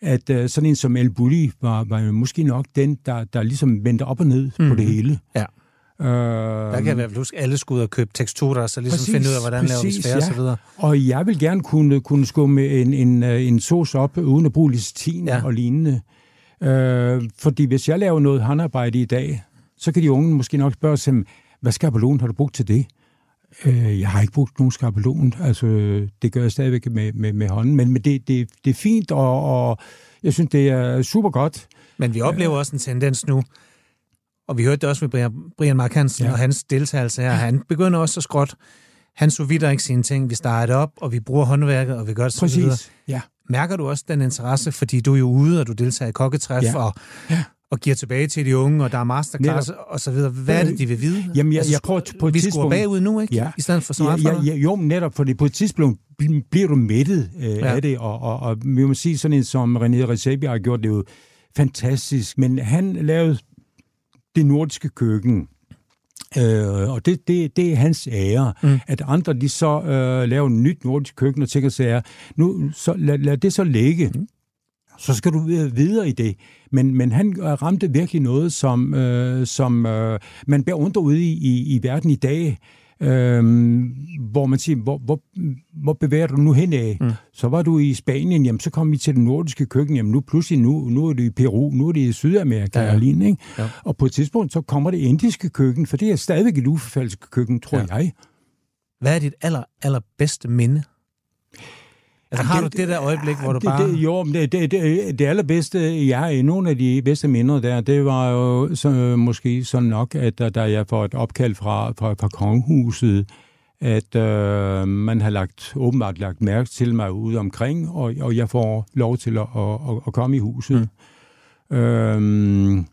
at uh, sådan en som El Bulli var, var måske nok den, der, der ligesom vendte op og ned mm. på det mhm. hele. Ja. Uh, der kan jeg i hvert fald huske, at alle skulle ud og købe teksturer, så ligesom præcis, finde ud af, hvordan præcis, laver vi sfære ja. og så videre. Og jeg vil gerne kunne, kunne skumme en, en, øh, en sauce op, uden at bruge licitin ja. og lignende. Uh, fordi hvis jeg laver noget håndarbejde i dag, så kan de unge måske nok spørge sig, hvad skabelon har du brugt til det? Øh, jeg har ikke brugt nogen skabelon. Altså, det gør jeg stadigvæk med, med, med hånden. Men, men det, det, det er fint, og, og jeg synes, det er super godt. Men vi oplever øh. også en tendens nu, og vi hørte det også med Brian, Brian Mark Hansen ja. og hans deltagelse her. Han begynder også at skråt. Han så videre ikke sine ting. Vi starter op, og vi bruger håndværket, og vi gør det så Præcis. videre. Ja. Mærker du også den interesse, fordi du er jo ude, og du deltager i kokketræf, ja. og ja og giver tilbage til de unge, og der er masterclass og så videre. Hvad er det, de vil vide? Jamen, jeg, altså, jeg prøver på et vi tidspunkt... Vi bagud nu, ikke? Ja. I stedet for så meget ja, ja, ja, Jo, netop, fordi på et tidspunkt bliver du mættet øh, ja. af det, og, og, og vi må sige, sådan en som René Recebi har gjort det jo fantastisk, men han lavede det nordiske køkken, Øh, og det, det, det er hans ære, mm. at andre de så øh, laver en nyt nordisk køkken og tænker sig, nu så lad, lad det så ligge. Mm så skal du videre i det. Men, men han ramte virkelig noget, som, øh, som øh, man beundrer ude i, i, i verden i dag, øh, hvor man siger, hvor, hvor, hvor bevæger du nu hen af? Mm. Så var du i Spanien, jamen så kom vi til det nordiske køkken, jamen nu pludselig, nu, nu er det i Peru, nu er det i Sydamerika, ja, ja. Lignende, ikke? Ja. Og på et tidspunkt, så kommer det indiske køkken, for det er stadigvæk et uforfaldsket køkken, tror ja. jeg. Hvad er dit aller, allerbedste minde Altså har det, du det der øjeblik, hvor du det, bare... Det, jo, det, det, det, det allerbedste, jeg har nogle af de bedste minder der, det var jo så, måske sådan nok, at da jeg får et opkald fra, fra, fra kongehuset, at øh, man har lagt, åbenbart lagt mærke til mig ude omkring, og, og jeg får lov til at, at, at komme i huset. Mm. Øhm,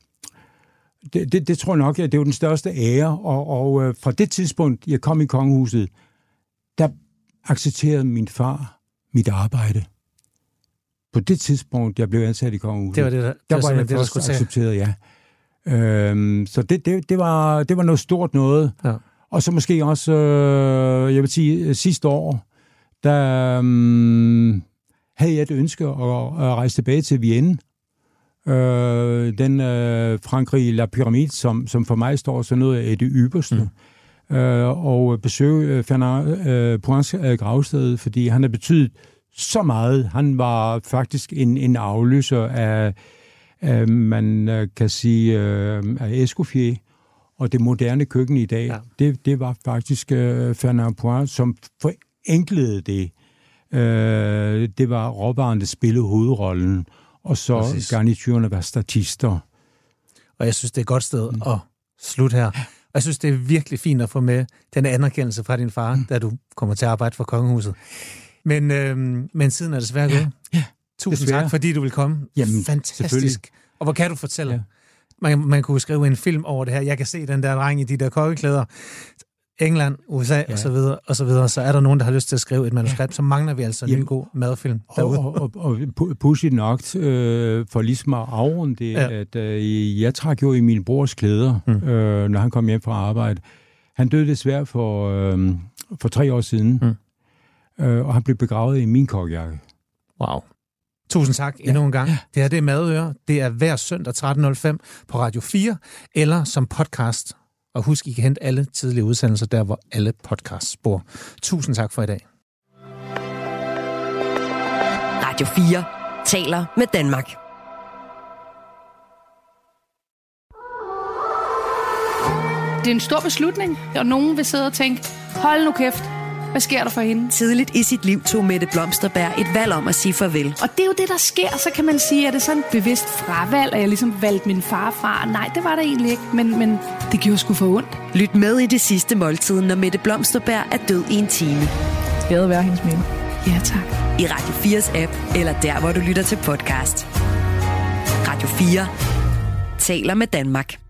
det, det, det tror jeg nok, at det var den største ære, og, og øh, fra det tidspunkt, jeg kom i kongehuset, der accepterede min far mit arbejde. På det tidspunkt, jeg blev ansat i kongehuset, det var det, der, der var jeg det, først accepteret, ja. Øhm, så det, det, det, var, det var noget stort noget. Ja. Og så måske også, øh, jeg vil sige, sidste år, der øh, havde jeg et ønske at, at rejse tilbage til Vienne. Øh, den øh, Frankrig La Pyramide, som, som for mig står sådan noget af det ypperste. Mm øh, og besøge øh, Fernand øh, Poins øh, gravsted, fordi han har betydet så meget. Han var faktisk en, en afløser af, af, man øh, kan sige, øh, af Escoffier og det moderne køkken i dag. Ja. Det, det var faktisk øh, Fernand Poins, som forenklede det. Øh, det var råvaren, der spillede hovedrollen, og så Præcis. garniturerne var statister. Og jeg synes, det er et godt sted mm. at slutte her. Jeg synes, det er virkelig fint at få med den anerkendelse fra din far, mm. da du kommer til at arbejde for kongehuset. Men, øhm, men siden er det svært gået. Ja, Tusind desværre. tak, fordi du vil komme. Jamen, Fantastisk. Og hvor kan du fortælle? Ja. Ja. Man, man kunne skrive en film over det her. Jeg kan se den der dreng i de der kokkeklæder. England, USA ja. Ja. og så videre, og så videre. Så er der nogen, der har lyst til at skrive et manuskript, ja. så mangler vi altså en Jamen, god madfilm Og, derude. og, og, og pu- pudsigt nok, øh, for ligesom at afrunde det, Ja. at øh, jeg trak jo i min brors klæder, mm. øh, når han kom hjem fra arbejde. Han døde desværre for, øh, for tre år siden, mm. øh, og han blev begravet i min kokjakke. Wow. Tusind tak ja. endnu en gang. Det her det er Madøre. Det er hver søndag 13.05 på Radio 4, eller som podcast. Og husk, I kan hente alle tidlige udsendelser der, hvor alle podcasts bor. Tusind tak for i dag. Radio 4 taler med Danmark. Det er en stor beslutning, og nogen vil sidde og tænke, hold nu kæft, hvad sker der for hende? Tidligt i sit liv tog Mette Blomsterberg et valg om at sige farvel. Og det er jo det, der sker. Så kan man sige, at det er sådan et bevidst fravalg, at jeg ligesom valgte min far fra. Nej, det var der egentlig ikke, men, men det gjorde sgu for ondt. Lyt med i det sidste måltid, når Mette Blomsterberg er død i en time. Skal være hendes minde? Ja, tak. I Radio 4's app, eller der, hvor du lytter til podcast. Radio 4 taler med Danmark.